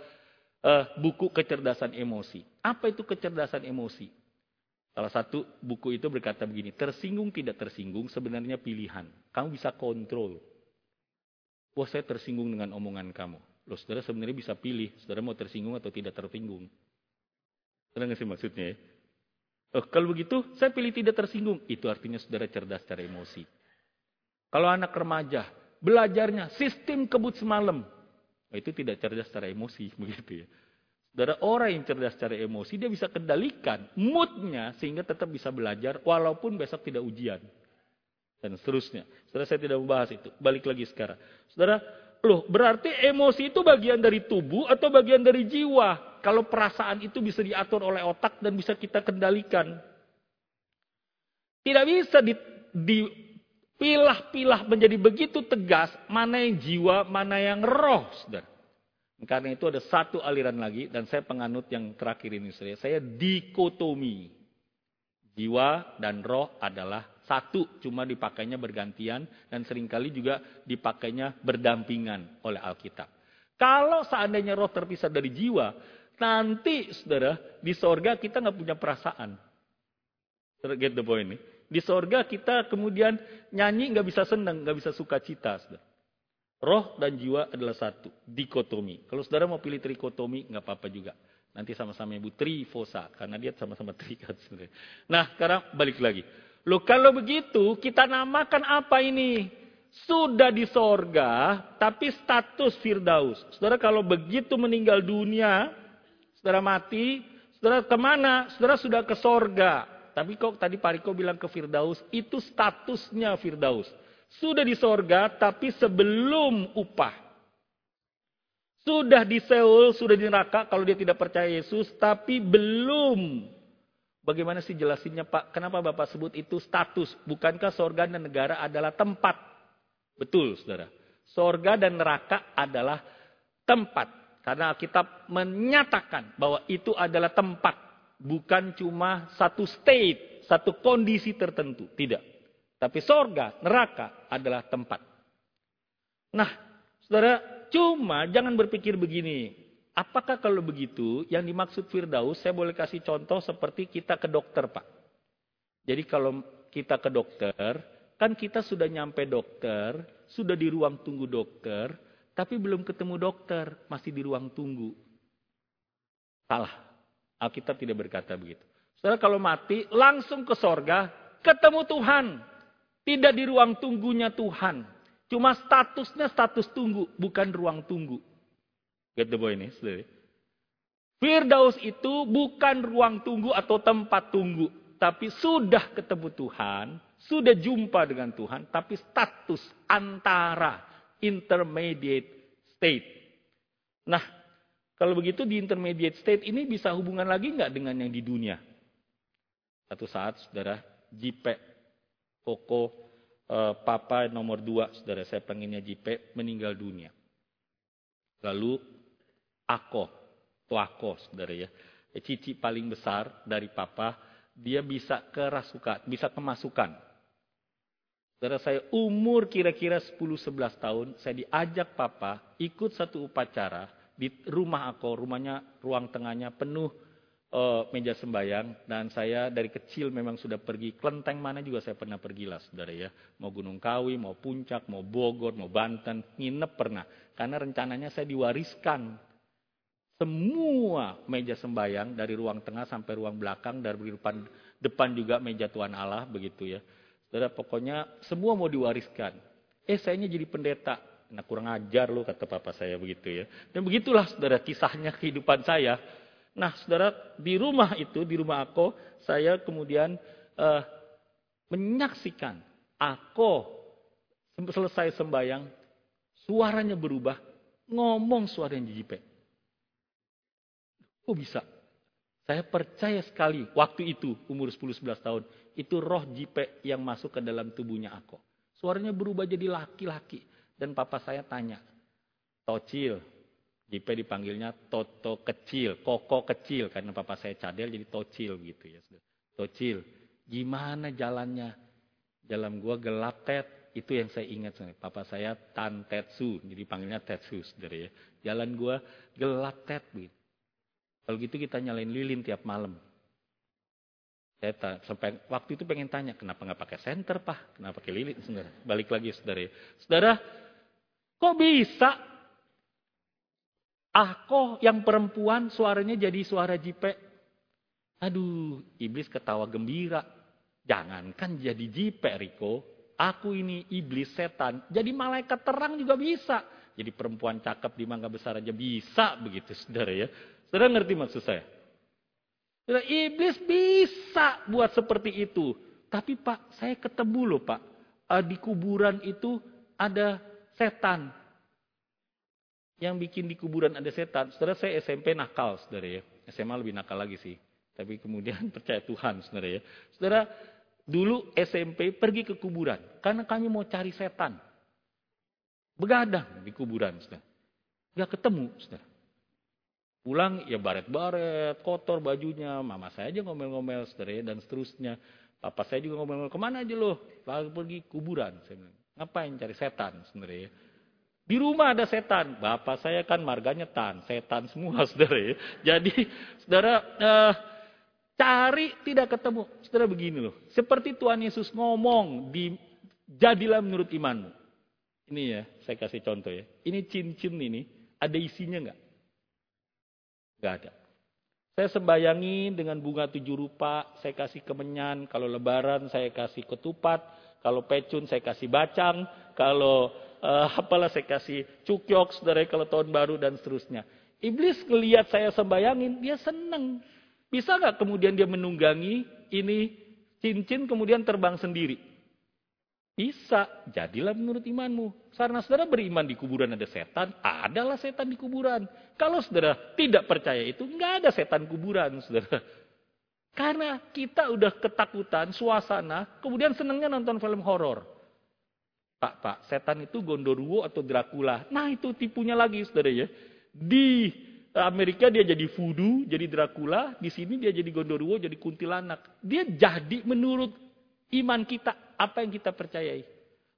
uh, buku kecerdasan emosi. Apa itu kecerdasan emosi? Salah satu buku itu berkata begini, tersinggung tidak tersinggung sebenarnya pilihan. Kamu bisa kontrol. Wah saya tersinggung dengan omongan kamu. Loh saudara sebenarnya bisa pilih, saudara mau tersinggung atau tidak tersinggung. Saudara nggak sih maksudnya ya? Oh, kalau begitu, saya pilih tidak tersinggung. Itu artinya saudara cerdas secara emosi. Kalau anak remaja, belajarnya sistem kebut semalam. Oh, itu tidak cerdas secara emosi, <laughs> begitu ya. Saudara orang yang cerdas secara emosi, dia bisa kendalikan moodnya sehingga tetap bisa belajar walaupun besok tidak ujian. Dan seterusnya. Saudara saya tidak membahas itu. Balik lagi sekarang. Saudara, loh berarti emosi itu bagian dari tubuh atau bagian dari jiwa? kalau perasaan itu bisa diatur oleh otak dan bisa kita kendalikan. Tidak bisa dipilah-pilah menjadi begitu tegas mana yang jiwa, mana yang roh. Saudara. Karena itu ada satu aliran lagi dan saya penganut yang terakhir ini. Saudara. Saya dikotomi. Jiwa dan roh adalah satu, cuma dipakainya bergantian dan sering kali juga dipakainya berdampingan oleh Alkitab. Kalau seandainya roh terpisah dari jiwa, Nanti, saudara, di sorga kita nggak punya perasaan. Get the point ini. Di sorga kita kemudian nyanyi nggak bisa senang, nggak bisa suka cita. Saudara. Roh dan jiwa adalah satu, dikotomi. Kalau saudara mau pilih trikotomi, nggak apa-apa juga. Nanti sama-sama ibu trifosa, karena dia sama-sama terikat sebenarnya. Nah, sekarang balik lagi. Loh kalau begitu, kita namakan apa ini? Sudah di sorga, tapi status Firdaus. Saudara kalau begitu meninggal dunia, saudara mati, saudara ke mana? Saudara sudah ke sorga. Tapi kok tadi Pak Riko bilang ke Firdaus, itu statusnya Firdaus. Sudah di sorga, tapi sebelum upah. Sudah di Seoul, sudah di neraka kalau dia tidak percaya Yesus, tapi belum. Bagaimana sih jelasinnya Pak? Kenapa Bapak sebut itu status? Bukankah sorga dan negara adalah tempat? Betul, saudara. Sorga dan neraka adalah tempat. Karena Alkitab menyatakan bahwa itu adalah tempat, bukan cuma satu state, satu kondisi tertentu. Tidak. Tapi sorga, neraka adalah tempat. Nah, saudara, cuma jangan berpikir begini. Apakah kalau begitu, yang dimaksud Firdaus, saya boleh kasih contoh seperti kita ke dokter, Pak. Jadi kalau kita ke dokter, kan kita sudah nyampe dokter, sudah di ruang tunggu dokter, tapi belum ketemu dokter, masih di ruang tunggu. Salah. Alkitab tidak berkata begitu. Saudara kalau mati, langsung ke sorga, ketemu Tuhan. Tidak di ruang tunggunya Tuhan. Cuma statusnya status tunggu, bukan ruang tunggu. Get the boy ini, saudara. Firdaus itu bukan ruang tunggu atau tempat tunggu. Tapi sudah ketemu Tuhan, sudah jumpa dengan Tuhan, tapi status antara intermediate state. Nah, kalau begitu di intermediate state ini bisa hubungan lagi nggak dengan yang di dunia? Satu saat, saudara, Jipe, Koko, eh, Papa nomor dua, saudara, saya pengennya Jipe, meninggal dunia. Lalu, Ako, Tuako, saudara ya. Cici paling besar dari Papa, dia bisa kerasukan, bisa kemasukan Saudara saya umur kira-kira 10-11 tahun, saya diajak papa ikut satu upacara di rumah aku, rumahnya ruang tengahnya penuh uh, meja sembayang dan saya dari kecil memang sudah pergi kelenteng mana juga saya pernah pergi lah saudara ya mau Gunung Kawi mau Puncak mau Bogor mau Banten nginep pernah karena rencananya saya diwariskan semua meja sembayang dari ruang tengah sampai ruang belakang dari depan depan juga meja Tuhan Allah begitu ya Saudara, pokoknya semua mau diwariskan. Eh, sayanya jadi pendeta. Nah, kurang ajar loh, kata papa saya begitu ya. Dan begitulah, saudara, kisahnya kehidupan saya. Nah, saudara, di rumah itu, di rumah aku, saya kemudian uh, menyaksikan Aku selesai sembayang, suaranya berubah, ngomong suaranya jipe. Kok bisa? Saya percaya sekali waktu itu umur 10-11 tahun. Itu roh jipe yang masuk ke dalam tubuhnya aku. Suaranya berubah jadi laki-laki. Dan papa saya tanya. Tocil. Jipe dipanggilnya Toto kecil. Koko kecil. Karena papa saya cadel jadi Tocil gitu ya. Tocil. Gimana jalannya? Jalan gua gelap tet. Itu yang saya ingat. Papa saya Tan Tetsu. Jadi panggilnya Tetsu. Saudara ya. Jalan gua gelap tet. Gitu. Kalau gitu kita nyalain lilin tiap malam. Saya sampai waktu itu pengen tanya, kenapa nggak pakai senter, Pak? Kenapa pakai lilin, saudara? Balik lagi, saudara. Saudara, kok bisa? Aku yang perempuan suaranya jadi suara jipe. Aduh, iblis ketawa gembira. Jangankan jadi jipe, Riko. Aku ini iblis setan. Jadi malaikat terang juga bisa. Jadi perempuan cakep di mangga besar aja bisa begitu, saudara ya. Saudara ngerti maksud saya? Saudara, iblis bisa buat seperti itu. Tapi Pak, saya ketemu loh Pak. Eh, di kuburan itu ada setan. Yang bikin di kuburan ada setan. Saudara saya SMP nakal, saudara ya. SMA lebih nakal lagi sih. Tapi kemudian <laughs> percaya Tuhan, saudara ya. Saudara, dulu SMP pergi ke kuburan. Karena kami mau cari setan. Begadang di kuburan, saudara. Gak ketemu, saudara. Pulang ya baret-baret, kotor bajunya. Mama saya aja ngomel-ngomel, saudara dan seterusnya. Papa saya juga ngomel-ngomel, ke mana aja loh? Lalu pergi kuburan. Saya bilang, ngapain cari setan sebenarnya Di rumah ada setan. Bapak saya kan marganya tan, setan semua <laughs> saudara ya. Jadi saudara uh, cari tidak ketemu. Saudara begini loh. Seperti Tuhan Yesus ngomong di jadilah menurut imanmu. Ini ya, saya kasih contoh ya. Ini cincin ini, ada isinya nggak? Gak ada. Saya sembayangi dengan bunga tujuh rupa, saya kasih kemenyan, kalau lebaran saya kasih ketupat, kalau pecun saya kasih bacang, kalau uh, apalah saya kasih cukyok, saudara kalau tahun baru dan seterusnya. Iblis ngelihat saya sembayangin, dia seneng. Bisa nggak kemudian dia menunggangi ini cincin kemudian terbang sendiri? Bisa, jadilah menurut imanmu. Karena saudara beriman di kuburan ada setan, adalah setan di kuburan. Kalau saudara tidak percaya itu, nggak ada setan kuburan, saudara. Karena kita udah ketakutan, suasana, kemudian senangnya nonton film horor. Pak, pak, setan itu Gondoruo atau Dracula. Nah itu tipunya lagi, saudara ya. Di Amerika dia jadi voodoo, jadi Dracula. Di sini dia jadi Gondoruo, jadi kuntilanak. Dia jadi menurut iman kita apa yang kita percayai.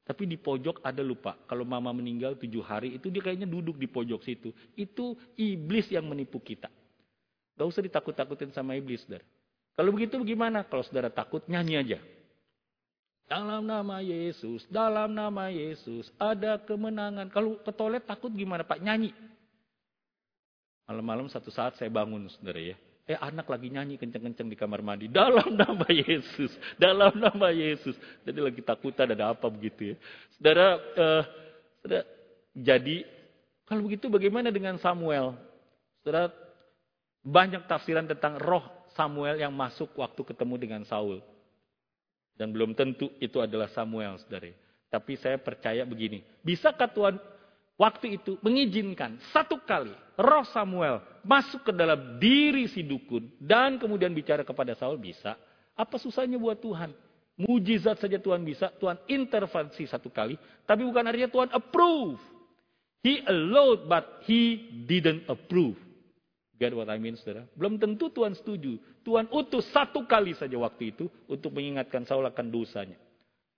Tapi di pojok ada lupa. Kalau mama meninggal tujuh hari itu dia kayaknya duduk di pojok situ. Itu iblis yang menipu kita. Gak usah ditakut-takutin sama iblis, saudara. Kalau begitu bagaimana? Kalau saudara takut, nyanyi aja. Dalam nama Yesus, dalam nama Yesus, ada kemenangan. Kalau ke toilet takut gimana Pak? Nyanyi. Malam-malam satu saat saya bangun, saudara ya. Eh anak lagi nyanyi kenceng-kenceng di kamar mandi. Dalam nama Yesus. Dalam nama Yesus. Jadi lagi takutan ada apa begitu ya. Saudara, uh, saudara jadi kalau begitu bagaimana dengan Samuel? Saudara, banyak tafsiran tentang roh Samuel yang masuk waktu ketemu dengan Saul. Dan belum tentu itu adalah Samuel, saudara. Tapi saya percaya begini. Bisakah Tuhan waktu itu mengizinkan satu kali roh Samuel masuk ke dalam diri si dukun dan kemudian bicara kepada Saul bisa. Apa susahnya buat Tuhan? Mujizat saja Tuhan bisa, Tuhan intervensi satu kali, tapi bukan artinya Tuhan approve. He allowed but he didn't approve. Get what I mean, saudara? Belum tentu Tuhan setuju. Tuhan utus satu kali saja waktu itu untuk mengingatkan Saul akan dosanya.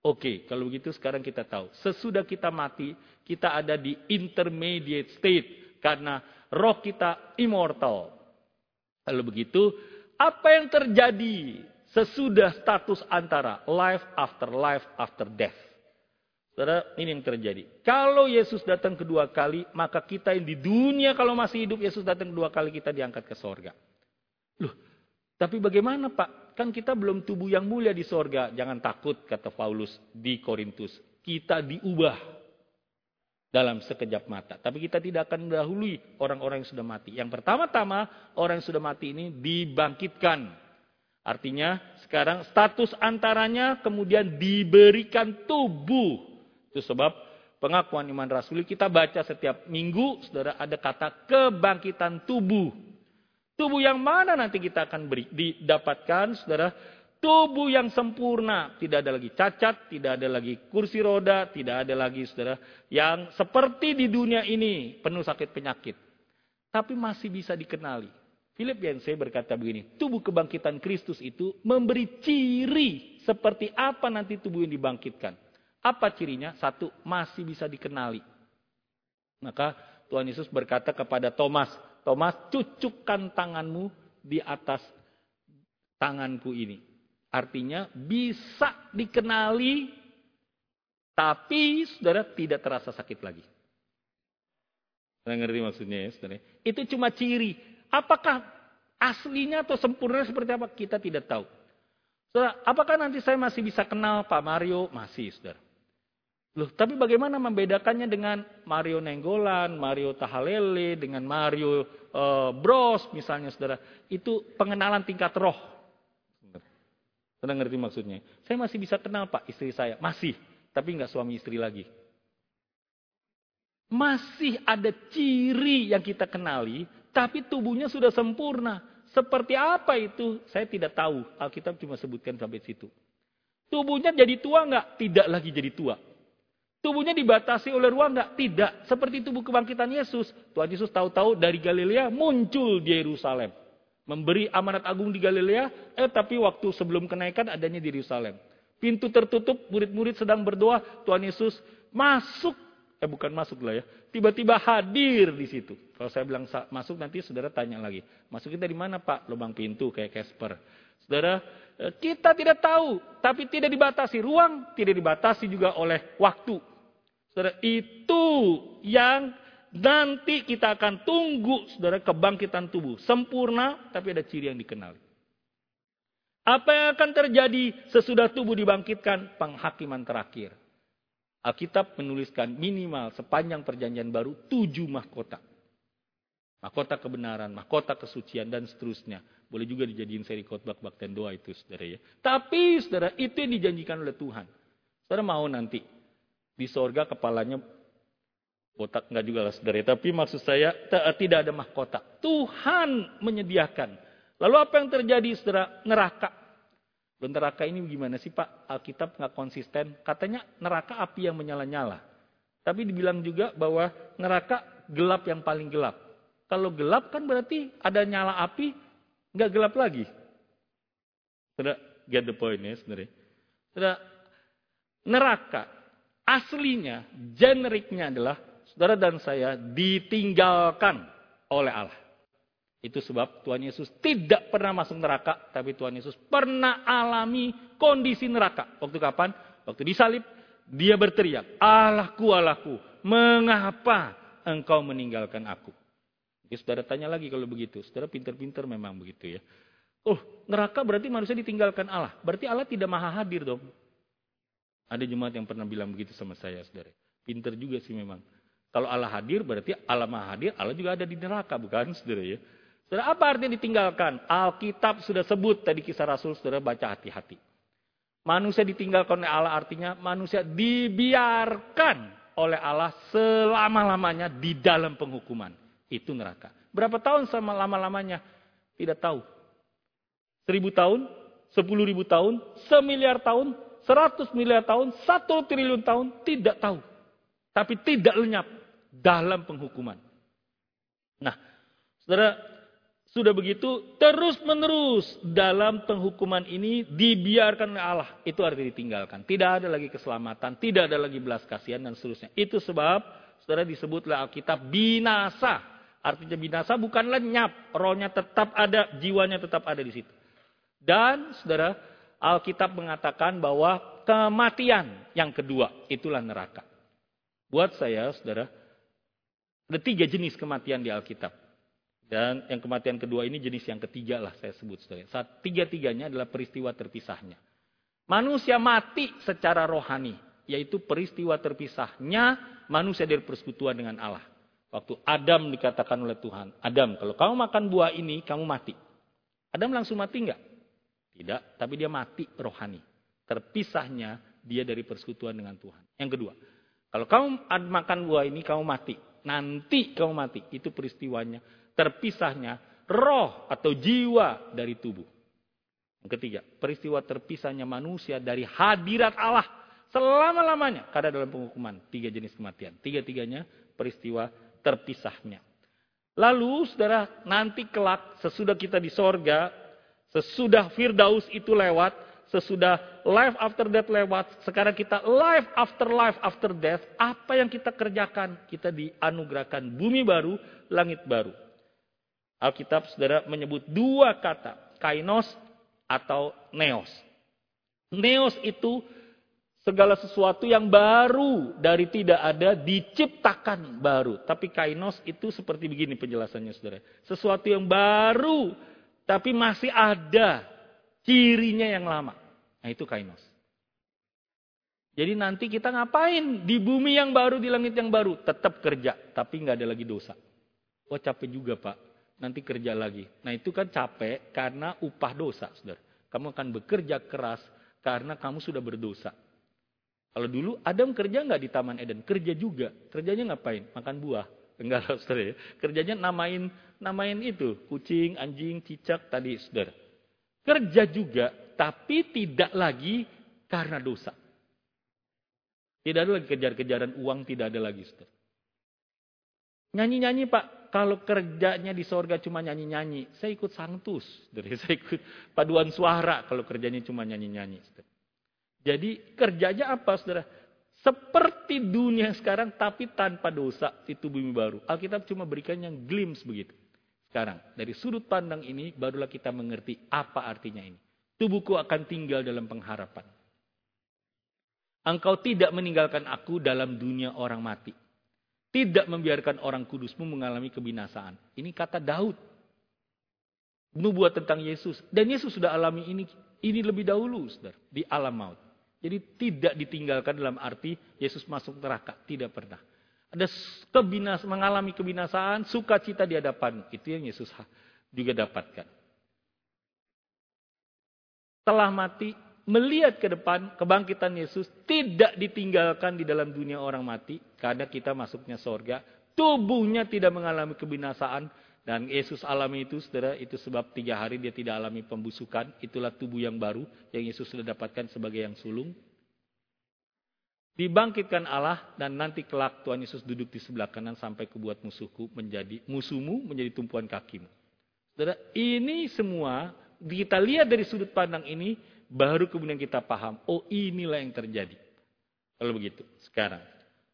Oke, kalau begitu sekarang kita tahu. Sesudah kita mati, kita ada di intermediate state. Karena roh kita immortal. Kalau begitu, apa yang terjadi sesudah status antara life after life after death? Saudara, ini yang terjadi. Kalau Yesus datang kedua kali, maka kita yang di dunia kalau masih hidup, Yesus datang kedua kali, kita diangkat ke sorga. Loh, tapi bagaimana Pak? kan kita belum tubuh yang mulia di sorga. Jangan takut, kata Paulus di Korintus. Kita diubah dalam sekejap mata. Tapi kita tidak akan mendahului orang-orang yang sudah mati. Yang pertama-tama, orang yang sudah mati ini dibangkitkan. Artinya sekarang status antaranya kemudian diberikan tubuh. Itu sebab pengakuan iman rasuli kita baca setiap minggu, saudara ada kata kebangkitan tubuh. Tubuh yang mana nanti kita akan beri, didapatkan, saudara? Tubuh yang sempurna, tidak ada lagi cacat, tidak ada lagi kursi roda, tidak ada lagi, saudara, yang seperti di dunia ini penuh sakit penyakit, tapi masih bisa dikenali. Philip Yancey berkata begini, tubuh kebangkitan Kristus itu memberi ciri seperti apa nanti tubuh yang dibangkitkan. Apa cirinya? Satu, masih bisa dikenali. Maka Tuhan Yesus berkata kepada Thomas, Thomas, cucukkan tanganmu di atas tanganku ini. Artinya bisa dikenali, tapi saudara tidak terasa sakit lagi. Saya ngerti maksudnya ya saudara. Itu cuma ciri. Apakah aslinya atau sempurna seperti apa? Kita tidak tahu. Saudara, apakah nanti saya masih bisa kenal Pak Mario? Masih, saudara. Loh, tapi bagaimana membedakannya dengan Mario Nenggolan, Mario Tahalele, dengan Mario uh, Bros misalnya saudara. Itu pengenalan tingkat roh. Saudara ngerti maksudnya? Saya masih bisa kenal Pak istri saya. Masih. Tapi nggak suami istri lagi. Masih ada ciri yang kita kenali, tapi tubuhnya sudah sempurna. Seperti apa itu? Saya tidak tahu. Alkitab cuma sebutkan sampai situ. Tubuhnya jadi tua nggak? Tidak lagi jadi tua. Tubuhnya dibatasi oleh ruang enggak? Tidak. Seperti tubuh kebangkitan Yesus. Tuhan Yesus tahu-tahu dari Galilea muncul di Yerusalem. Memberi amanat agung di Galilea, eh tapi waktu sebelum kenaikan adanya di Yerusalem. Pintu tertutup, murid-murid sedang berdoa, Tuhan Yesus masuk, eh bukan masuk lah ya, tiba-tiba hadir di situ. Kalau saya bilang masuk nanti saudara tanya lagi, masuk di mana pak? Lubang pintu kayak Casper. Saudara, eh, kita tidak tahu, tapi tidak dibatasi ruang, tidak dibatasi juga oleh waktu. Saudara, itu yang nanti kita akan tunggu, saudara, kebangkitan tubuh. Sempurna, tapi ada ciri yang dikenali. Apa yang akan terjadi sesudah tubuh dibangkitkan? Penghakiman terakhir. Alkitab menuliskan minimal sepanjang perjanjian baru tujuh mahkota. Mahkota kebenaran, mahkota kesucian, dan seterusnya. Boleh juga dijadiin seri khotbah bakten doa itu, saudara ya. Tapi, saudara, itu yang dijanjikan oleh Tuhan. Saudara mau nanti di sorga kepalanya botak nggak juga lah saudara. Tapi maksud saya tidak ada mahkota. Tuhan menyediakan. Lalu apa yang terjadi saudara? Neraka. Dan neraka ini gimana sih Pak? Alkitab nggak konsisten. Katanya neraka api yang menyala-nyala. Tapi dibilang juga bahwa neraka gelap yang paling gelap. Kalau gelap kan berarti ada nyala api, nggak gelap lagi. Sudah get the point ya sebenarnya. Sudah neraka aslinya, generiknya adalah saudara dan saya ditinggalkan oleh Allah. Itu sebab Tuhan Yesus tidak pernah masuk neraka, tapi Tuhan Yesus pernah alami kondisi neraka. Waktu kapan? Waktu disalib, dia berteriak, Allahku, Allahku, mengapa engkau meninggalkan aku? Ya, saudara tanya lagi kalau begitu. Saudara pinter-pinter memang begitu ya. Oh, neraka berarti manusia ditinggalkan Allah. Berarti Allah tidak maha hadir dong. Ada jemaat yang pernah bilang begitu sama saya, saudara. Pinter juga sih memang. Kalau Allah hadir, berarti Allah maha hadir, Allah juga ada di neraka, bukan, saudara ya? Saudara, apa artinya ditinggalkan? Alkitab sudah sebut tadi kisah Rasul, saudara baca hati-hati. Manusia ditinggalkan oleh Allah artinya manusia dibiarkan oleh Allah selama-lamanya di dalam penghukuman. Itu neraka. Berapa tahun sama lama-lamanya? Tidak tahu. Seribu tahun, sepuluh ribu tahun, semiliar tahun, 100 miliar tahun, 1 triliun tahun, tidak tahu. Tapi tidak lenyap dalam penghukuman. Nah, saudara, sudah begitu terus menerus dalam penghukuman ini dibiarkan oleh Allah. Itu arti ditinggalkan. Tidak ada lagi keselamatan, tidak ada lagi belas kasihan dan seterusnya. Itu sebab saudara disebutlah Alkitab binasa. Artinya binasa bukan lenyap, rohnya tetap ada, jiwanya tetap ada di situ. Dan saudara, Alkitab mengatakan bahwa kematian yang kedua itulah neraka. Buat saya, saudara, ada tiga jenis kematian di Alkitab. Dan yang kematian kedua ini jenis yang ketiga lah saya sebut, saudara. Tiga-tiganya adalah peristiwa terpisahnya. Manusia mati secara rohani, yaitu peristiwa terpisahnya manusia dari persekutuan dengan Allah. Waktu Adam dikatakan oleh Tuhan, Adam, kalau kamu makan buah ini, kamu mati. Adam langsung mati enggak? Tidak, tapi dia mati rohani. Terpisahnya dia dari persekutuan dengan Tuhan. Yang kedua, kalau kamu makan buah ini kamu mati. Nanti kamu mati. Itu peristiwanya. Terpisahnya roh atau jiwa dari tubuh. Yang ketiga, peristiwa terpisahnya manusia dari hadirat Allah selama-lamanya. Karena dalam penghukuman tiga jenis kematian. Tiga-tiganya peristiwa terpisahnya. Lalu saudara nanti kelak sesudah kita di sorga, sesudah Firdaus itu lewat, sesudah life after death lewat, sekarang kita life after life after death, apa yang kita kerjakan? Kita dianugerahkan bumi baru, langit baru. Alkitab saudara menyebut dua kata, kainos atau neos. Neos itu segala sesuatu yang baru dari tidak ada diciptakan baru. Tapi kainos itu seperti begini penjelasannya saudara. Sesuatu yang baru tapi masih ada cirinya yang lama. Nah itu kainos. Jadi nanti kita ngapain di bumi yang baru, di langit yang baru? Tetap kerja, tapi nggak ada lagi dosa. Oh capek juga pak nanti kerja lagi. Nah itu kan capek karena upah dosa, saudara. Kamu akan bekerja keras karena kamu sudah berdosa. Kalau dulu Adam kerja nggak di Taman Eden? Kerja juga. Kerjanya ngapain? Makan buah. Enggak saudara. Ya. Kerjanya namain namain itu. Kucing, anjing, cicak tadi, saudara. Kerja juga, tapi tidak lagi karena dosa. Tidak ada lagi kejar-kejaran uang, tidak ada lagi, saudara. Nyanyi-nyanyi pak, kalau kerjanya di sorga cuma nyanyi-nyanyi, saya ikut santus. Dari <laughs> saya ikut paduan suara kalau kerjanya cuma nyanyi-nyanyi. Jadi kerjanya apa saudara? Seperti dunia sekarang tapi tanpa dosa itu bumi baru. Alkitab cuma berikan yang glimpse begitu. Sekarang dari sudut pandang ini barulah kita mengerti apa artinya ini. Tubuhku akan tinggal dalam pengharapan. Engkau tidak meninggalkan aku dalam dunia orang mati. Tidak membiarkan orang kudusmu mengalami kebinasaan. Ini kata Daud. Nubuat tentang Yesus. Dan Yesus sudah alami ini ini lebih dahulu, saudara, di alam maut. Jadi tidak ditinggalkan dalam arti Yesus masuk neraka, tidak pernah. Ada kebinas, mengalami kebinasaan, sukacita di hadapan. Itu yang Yesus juga dapatkan. Telah mati, melihat ke depan kebangkitan Yesus tidak ditinggalkan di dalam dunia orang mati karena kita masuknya sorga tubuhnya tidak mengalami kebinasaan dan Yesus alami itu saudara itu sebab tiga hari dia tidak alami pembusukan itulah tubuh yang baru yang Yesus sudah dapatkan sebagai yang sulung dibangkitkan Allah dan nanti kelak Tuhan Yesus duduk di sebelah kanan sampai kebuat musuhku menjadi musuhmu menjadi tumpuan kakimu saudara ini semua kita lihat dari sudut pandang ini Baru kemudian kita paham, oh inilah yang terjadi. Kalau begitu, sekarang.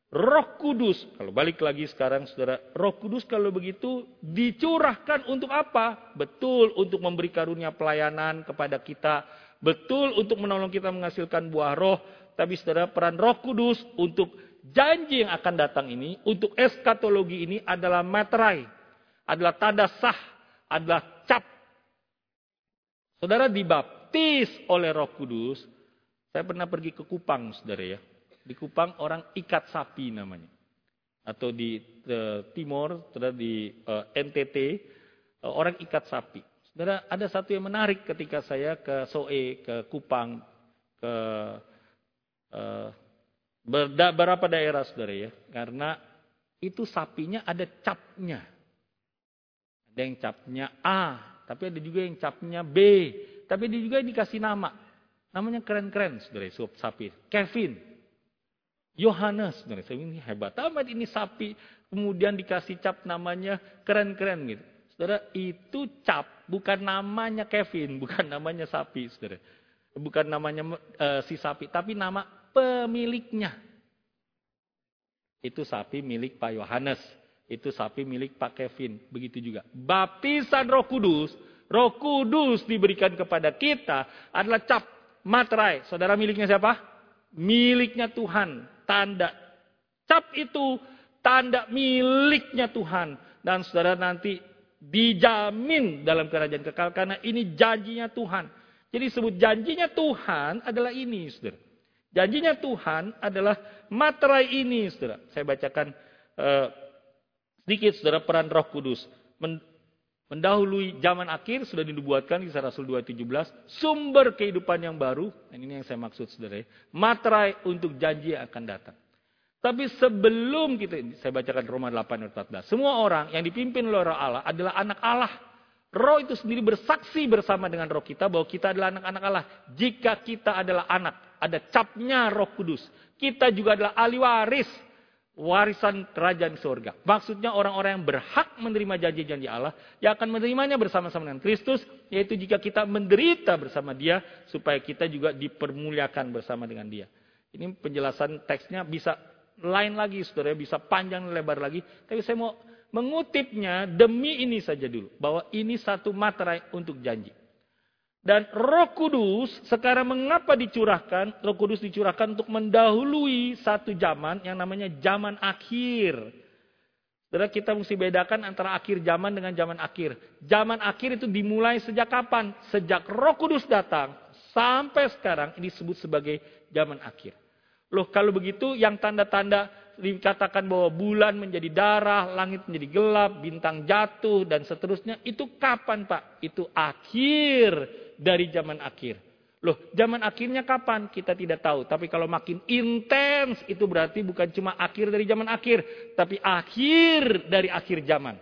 Roh Kudus, kalau balik lagi sekarang saudara, Roh Kudus kalau begitu dicurahkan untuk apa? Betul untuk memberi karunia pelayanan kepada kita, betul untuk menolong kita menghasilkan buah roh, tapi saudara peran Roh Kudus untuk janji yang akan datang ini, untuk eskatologi ini adalah materai, adalah tanda sah, adalah cap. Saudara dibaptis oleh Roh Kudus. Saya pernah pergi ke Kupang, saudara ya. Di Kupang orang ikat sapi namanya. Atau di uh, Timor, saudara di uh, eh, NTT, uh, eh, orang ikat sapi. Saudara, ada satu yang menarik ketika saya ke Soe, ke Kupang, ke uh, beberapa daerah, saudara ya. Karena itu sapinya ada capnya. Ada yang capnya A, tapi ada juga yang capnya B. Tapi dia juga dikasih nama. Namanya keren-keren, saudara, suap sapi. Kevin. Yohanes. Saya ini hebat amat ini sapi. Kemudian dikasih cap namanya keren-keren gitu. Saudara, itu cap. Bukan namanya Kevin, <laughs> bukan namanya sapi, saudara. Bukan namanya uh, si sapi, tapi nama pemiliknya. Itu sapi milik Pak Yohanes. Itu sapi milik Pak Kevin. Begitu juga. Baptisan roh kudus Roh Kudus diberikan kepada kita adalah cap materai. Saudara miliknya siapa? Miliknya Tuhan. Tanda. Cap itu tanda miliknya Tuhan. Dan saudara nanti dijamin dalam kerajaan kekal. Karena ini janjinya Tuhan. Jadi sebut janjinya Tuhan adalah ini saudara. Janjinya Tuhan adalah materai ini saudara. Saya bacakan uh, sedikit saudara peran roh kudus. Mendahului zaman akhir sudah dinubuatkan di Rasul 2.17. Sumber kehidupan yang baru. Dan ini yang saya maksud saudara. Materai untuk janji yang akan datang. Tapi sebelum kita, saya bacakan Roma 8 ayat 14. Semua orang yang dipimpin oleh roh Allah adalah anak Allah. Roh itu sendiri bersaksi bersama dengan roh kita bahwa kita adalah anak-anak Allah. Jika kita adalah anak, ada capnya roh kudus. Kita juga adalah ahli waris warisan kerajaan surga. Maksudnya orang-orang yang berhak menerima janji-janji Allah yang akan menerimanya bersama-sama dengan Kristus, yaitu jika kita menderita bersama Dia supaya kita juga dipermuliakan bersama dengan Dia. Ini penjelasan teksnya bisa lain lagi, saudara, bisa panjang lebar lagi. Tapi saya mau mengutipnya demi ini saja dulu, bahwa ini satu materai untuk janji. Dan Roh Kudus sekarang mengapa dicurahkan? Roh Kudus dicurahkan untuk mendahului satu zaman yang namanya zaman akhir. Kita mesti bedakan antara akhir zaman dengan zaman akhir. Zaman akhir itu dimulai sejak kapan? Sejak Roh Kudus datang sampai sekarang ini disebut sebagai zaman akhir. Loh kalau begitu yang tanda-tanda dikatakan bahwa bulan menjadi darah, langit menjadi gelap, bintang jatuh dan seterusnya itu kapan Pak? Itu akhir dari zaman akhir. Loh, zaman akhirnya kapan? Kita tidak tahu. Tapi kalau makin intens, itu berarti bukan cuma akhir dari zaman akhir, tapi akhir dari akhir zaman.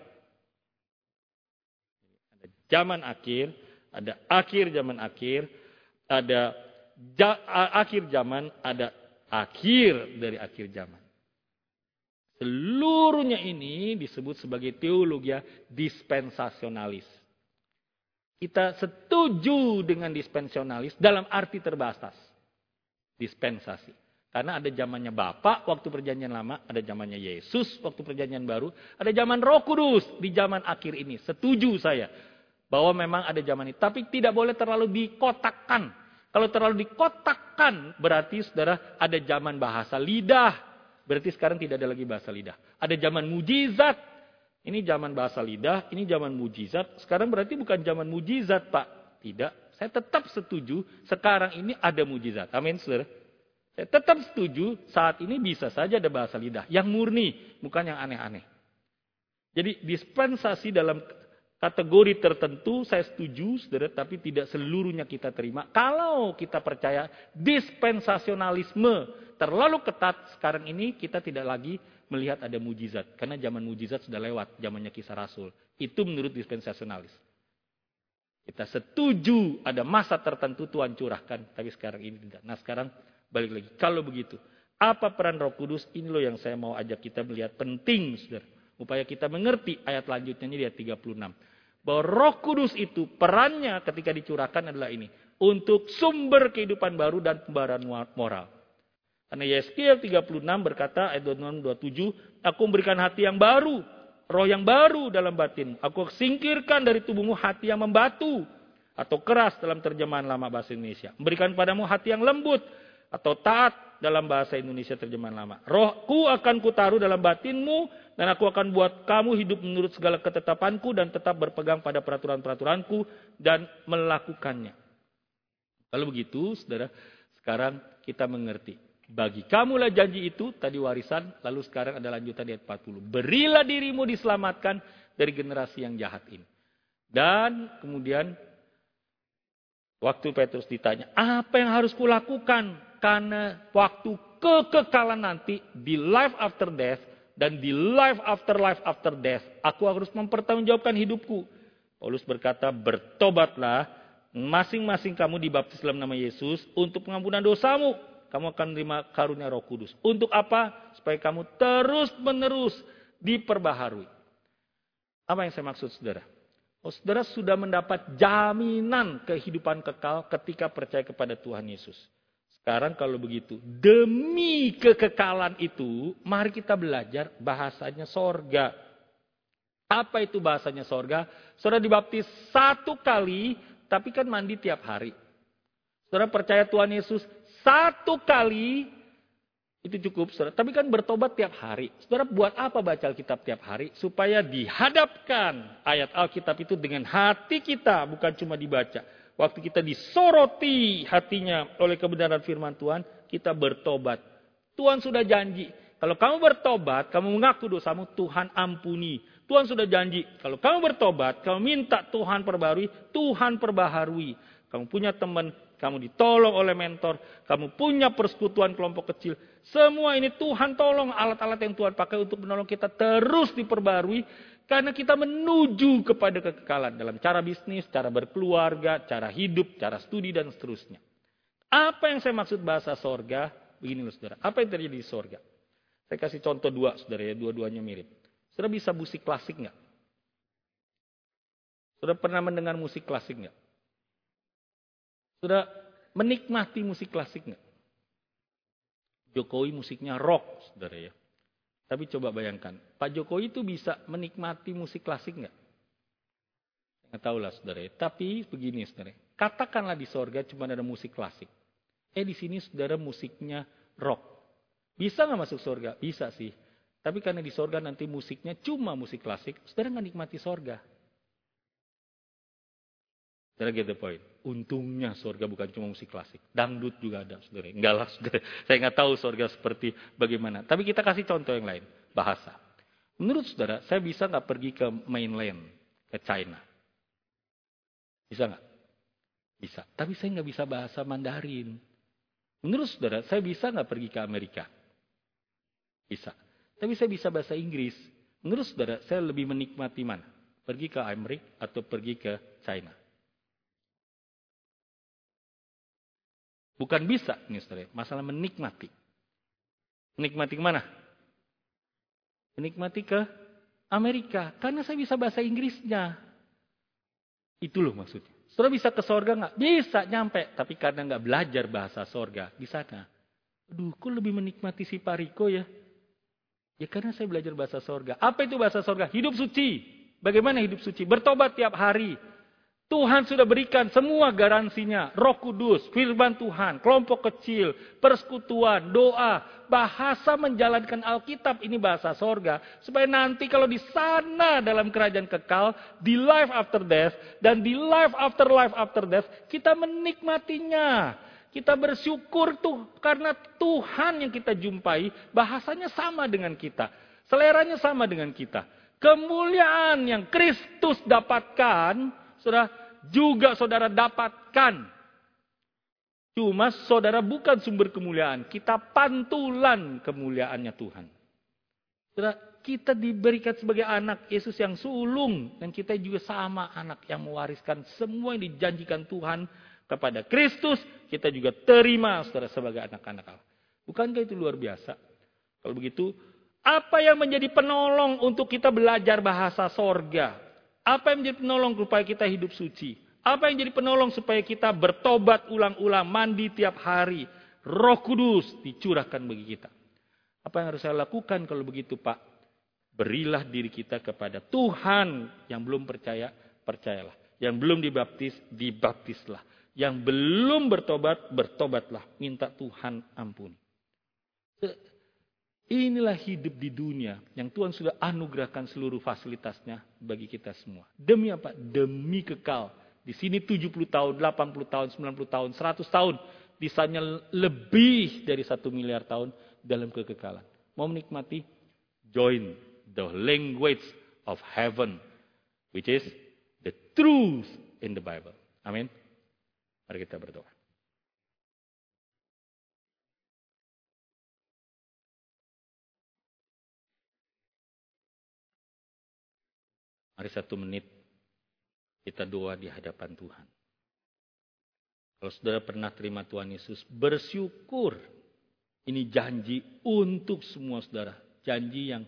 Ada zaman akhir, ada akhir zaman akhir, ada ja, akhir zaman, ada akhir dari akhir zaman. Seluruhnya ini disebut sebagai teologi dispensasionalis. Kita setuju dengan dispensionalis dalam arti terbatas. Dispensasi. Karena ada zamannya Bapak waktu perjanjian lama, ada zamannya Yesus waktu perjanjian baru, ada zaman Roh Kudus di zaman akhir ini. Setuju saya bahwa memang ada zaman ini, tapi tidak boleh terlalu dikotakkan. Kalau terlalu dikotakkan berarti Saudara ada zaman bahasa lidah. Berarti sekarang tidak ada lagi bahasa lidah. Ada zaman mujizat, ini zaman bahasa lidah, ini zaman mujizat. Sekarang berarti bukan zaman mujizat, Pak. Tidak. Saya tetap setuju sekarang ini ada mujizat. Amin, saudara. Saya tetap setuju saat ini bisa saja ada bahasa lidah. Yang murni, bukan yang aneh-aneh. Jadi dispensasi dalam kategori tertentu saya setuju, saudara, tapi tidak seluruhnya kita terima. Kalau kita percaya dispensasionalisme terlalu ketat sekarang ini, kita tidak lagi melihat ada mujizat. Karena zaman mujizat sudah lewat, zamannya kisah rasul. Itu menurut dispensasionalis. Kita setuju ada masa tertentu Tuhan curahkan, tapi sekarang ini tidak. Nah sekarang balik lagi. Kalau begitu, apa peran roh kudus? Ini loh yang saya mau ajak kita melihat penting, saudara. Upaya kita mengerti ayat lanjutnya ini ayat 36. Bahwa roh kudus itu perannya ketika dicurahkan adalah ini. Untuk sumber kehidupan baru dan pembaruan moral. Karena Yeskiel 36 berkata ayat 26 27, aku memberikan hati yang baru, roh yang baru dalam batin. Aku singkirkan dari tubuhmu hati yang membatu atau keras dalam terjemahan lama bahasa Indonesia. Memberikan padamu hati yang lembut atau taat dalam bahasa Indonesia terjemahan lama. Rohku akan kutaruh dalam batinmu dan aku akan buat kamu hidup menurut segala ketetapanku dan tetap berpegang pada peraturan-peraturanku dan melakukannya. Kalau begitu, saudara, sekarang kita mengerti bagi kamulah janji itu, tadi warisan, lalu sekarang ada lanjutan di ayat 40. Berilah dirimu diselamatkan dari generasi yang jahat ini. Dan kemudian waktu Petrus ditanya, apa yang harus kulakukan? Karena waktu kekekalan nanti di life after death dan di life after life after death, aku harus mempertanggungjawabkan hidupku. Paulus berkata, bertobatlah masing-masing kamu dibaptis dalam nama Yesus untuk pengampunan dosamu kamu akan menerima karunia Roh Kudus. Untuk apa? Supaya kamu terus-menerus diperbaharui. Apa yang saya maksud, saudara? Oh, saudara sudah mendapat jaminan kehidupan kekal ketika percaya kepada Tuhan Yesus. Sekarang kalau begitu, demi kekekalan itu, mari kita belajar bahasanya sorga. Apa itu bahasanya sorga? Saudara dibaptis satu kali, tapi kan mandi tiap hari. Saudara percaya Tuhan Yesus satu kali itu cukup, saudara. Tapi kan bertobat tiap hari. Saudara buat apa baca Alkitab tiap hari? Supaya dihadapkan ayat Alkitab itu dengan hati kita, bukan cuma dibaca. Waktu kita disoroti hatinya oleh kebenaran firman Tuhan, kita bertobat. Tuhan sudah janji, Kalau kamu bertobat, kamu mengaku dosamu, Tuhan ampuni. Tuhan sudah janji, kalau kamu bertobat, kamu minta Tuhan perbarui, Tuhan perbaharui. Kamu punya teman, kamu ditolong oleh mentor, kamu punya persekutuan kelompok kecil. Semua ini Tuhan tolong alat-alat yang Tuhan pakai untuk menolong kita terus diperbarui karena kita menuju kepada kekekalan dalam cara bisnis, cara berkeluarga, cara hidup, cara studi dan seterusnya. Apa yang saya maksud bahasa sorga? Begini loh saudara, apa yang terjadi di sorga? Saya kasih contoh dua saudara ya, dua-duanya mirip. Saudara bisa musik klasik nggak? Saudara pernah mendengar musik klasik nggak? Sudah menikmati musik klasik nggak? Jokowi musiknya rock, saudara ya. Tapi coba bayangkan, Pak Jokowi itu bisa menikmati musik klasik nggak? Nggak tahu lah saudara ya. Tapi begini saudara, katakanlah di sorga cuma ada musik klasik. Eh di sini saudara musiknya rock. Bisa nggak masuk sorga? Bisa sih. Tapi karena di sorga nanti musiknya cuma musik klasik, saudara nggak nikmati sorga. Saudara get the point. Untungnya surga bukan cuma musik klasik. Dangdut juga ada, saudara. Enggak lah, saudara. <laughs> Saya nggak tahu surga seperti bagaimana. Tapi kita kasih contoh yang lain. Bahasa. Menurut saudara, saya bisa nggak pergi ke mainland, ke China? Bisa nggak? Bisa. Tapi saya nggak bisa bahasa Mandarin. Menurut saudara, saya bisa nggak pergi ke Amerika? Bisa. Tapi saya bisa bahasa Inggris. Menurut saudara, saya lebih menikmati mana? Pergi ke Amerika atau pergi ke China? Bukan bisa, nih saudara. Masalah menikmati. Menikmati ke mana? Menikmati ke Amerika. Karena saya bisa bahasa Inggrisnya. Itu loh maksudnya. Saudara bisa ke sorga nggak? Bisa nyampe. Tapi karena nggak belajar bahasa sorga di sana. Aduh, kok lebih menikmati si Pariko ya? Ya karena saya belajar bahasa sorga. Apa itu bahasa sorga? Hidup suci. Bagaimana hidup suci? Bertobat tiap hari. Tuhan sudah berikan semua garansinya. Roh Kudus, firman Tuhan, kelompok kecil, persekutuan, doa, bahasa menjalankan Alkitab ini bahasa sorga. Supaya nanti kalau di sana dalam kerajaan kekal, di life after death, dan di life after life after death, kita menikmatinya. Kita bersyukur tuh karena Tuhan yang kita jumpai bahasanya sama dengan kita. Seleranya sama dengan kita. Kemuliaan yang Kristus dapatkan saudara juga saudara dapatkan. Cuma saudara bukan sumber kemuliaan, kita pantulan kemuliaannya Tuhan. Saudara, kita diberikan sebagai anak Yesus yang sulung dan kita juga sama anak yang mewariskan semua yang dijanjikan Tuhan kepada Kristus, kita juga terima saudara sebagai anak-anak Allah. Bukankah itu luar biasa? Kalau begitu, apa yang menjadi penolong untuk kita belajar bahasa sorga? Apa yang menjadi penolong supaya kita hidup suci? Apa yang jadi penolong supaya kita bertobat ulang-ulang, mandi tiap hari? Roh Kudus dicurahkan bagi kita. Apa yang harus saya lakukan kalau begitu Pak? Berilah diri kita kepada Tuhan yang belum percaya, percayalah. Yang belum dibaptis, dibaptislah. Yang belum bertobat, bertobatlah. Minta Tuhan ampuni. Inilah hidup di dunia yang Tuhan sudah anugerahkan seluruh fasilitasnya bagi kita semua. Demi apa? Demi kekal. Di sini 70 tahun, 80 tahun, 90 tahun, 100 tahun. Di sana lebih dari satu miliar tahun dalam kekekalan. Mau menikmati? Join the language of heaven. Which is the truth in the Bible. Amin. Mari kita berdoa. Mari satu menit kita doa di hadapan Tuhan. Kalau saudara pernah terima Tuhan Yesus, bersyukur. Ini janji untuk semua saudara. Janji yang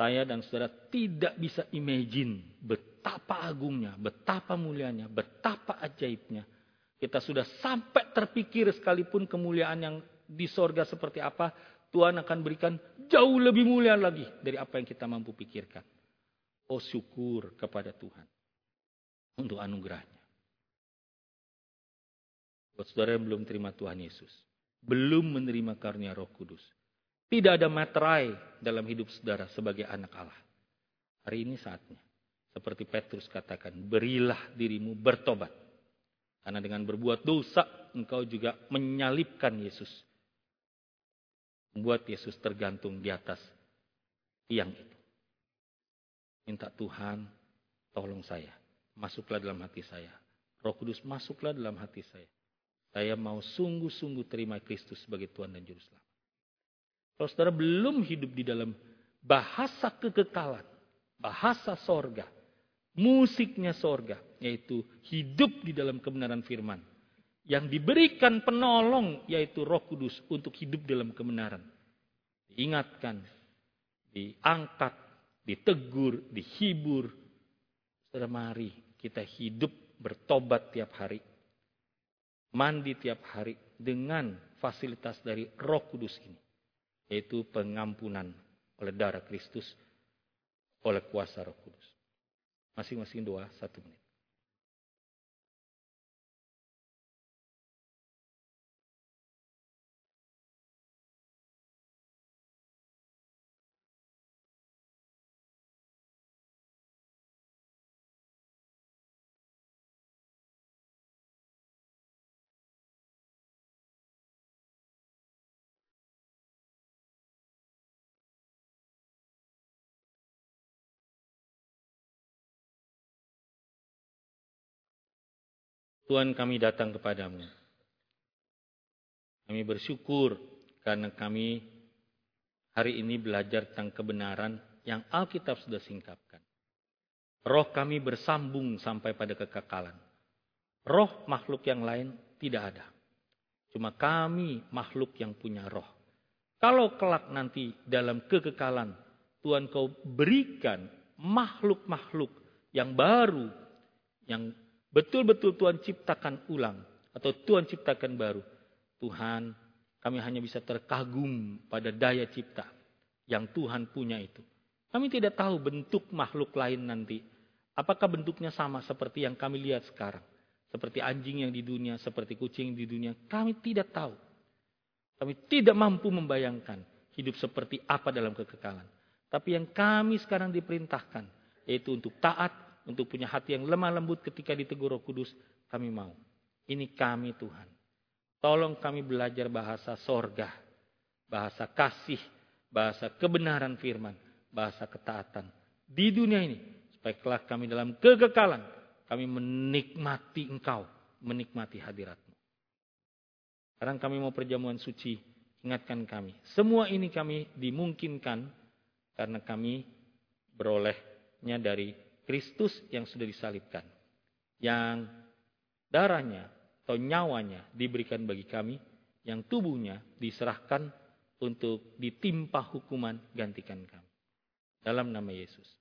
saya dan saudara tidak bisa imagine betapa agungnya, betapa mulianya, betapa ajaibnya. Kita sudah sampai terpikir sekalipun kemuliaan yang di sorga seperti apa, Tuhan akan berikan jauh lebih mulia lagi dari apa yang kita mampu pikirkan. Oh syukur kepada Tuhan untuk anugerahnya. Buat saudara yang belum terima Tuhan Yesus, belum menerima karunia Roh Kudus, tidak ada materai dalam hidup saudara sebagai anak Allah. Hari ini saatnya, seperti Petrus katakan, berilah dirimu bertobat. Karena dengan berbuat dosa, engkau juga menyalibkan Yesus. Membuat Yesus tergantung di atas tiang itu. Minta Tuhan, tolong saya. Masuklah dalam hati saya. Roh Kudus masuklah dalam hati saya. Saya mau sungguh-sungguh terima Kristus sebagai Tuhan dan Juru Selamat. Kalau saudara belum hidup di dalam bahasa kekekalan, bahasa sorga, musiknya sorga, yaitu hidup di dalam kebenaran firman. Yang diberikan penolong, yaitu roh kudus untuk hidup dalam kebenaran. Diingatkan, diangkat, ditegur, dihibur. Saudara mari kita hidup bertobat tiap hari. Mandi tiap hari dengan fasilitas dari roh kudus ini. Yaitu pengampunan oleh darah Kristus oleh kuasa roh kudus. Masing-masing doa satu menit. Tuhan kami datang kepadamu. Kami bersyukur karena kami hari ini belajar tentang kebenaran yang Alkitab sudah singkapkan. Roh kami bersambung sampai pada kekekalan. Roh makhluk yang lain tidak ada. Cuma kami makhluk yang punya roh. Kalau kelak nanti dalam kekekalan Tuhan kau berikan makhluk-makhluk yang baru, yang betul-betul Tuhan ciptakan ulang atau Tuhan ciptakan baru. Tuhan, kami hanya bisa terkagum pada daya cipta yang Tuhan punya itu. Kami tidak tahu bentuk makhluk lain nanti. Apakah bentuknya sama seperti yang kami lihat sekarang? Seperti anjing yang di dunia, seperti kucing di dunia. Kami tidak tahu. Kami tidak mampu membayangkan hidup seperti apa dalam kekekalan. Tapi yang kami sekarang diperintahkan, yaitu untuk taat untuk punya hati yang lemah lembut ketika ditegur Roh Kudus, kami mau. Ini kami Tuhan. Tolong kami belajar bahasa sorga, bahasa kasih, bahasa kebenaran firman, bahasa ketaatan di dunia ini. Supaya kelak kami dalam kekekalan, kami menikmati engkau, menikmati hadiratmu. Sekarang kami mau perjamuan suci, ingatkan kami. Semua ini kami dimungkinkan karena kami berolehnya dari Kristus yang sudah disalibkan. Yang darahnya atau nyawanya diberikan bagi kami. Yang tubuhnya diserahkan untuk ditimpa hukuman gantikan kami. Dalam nama Yesus.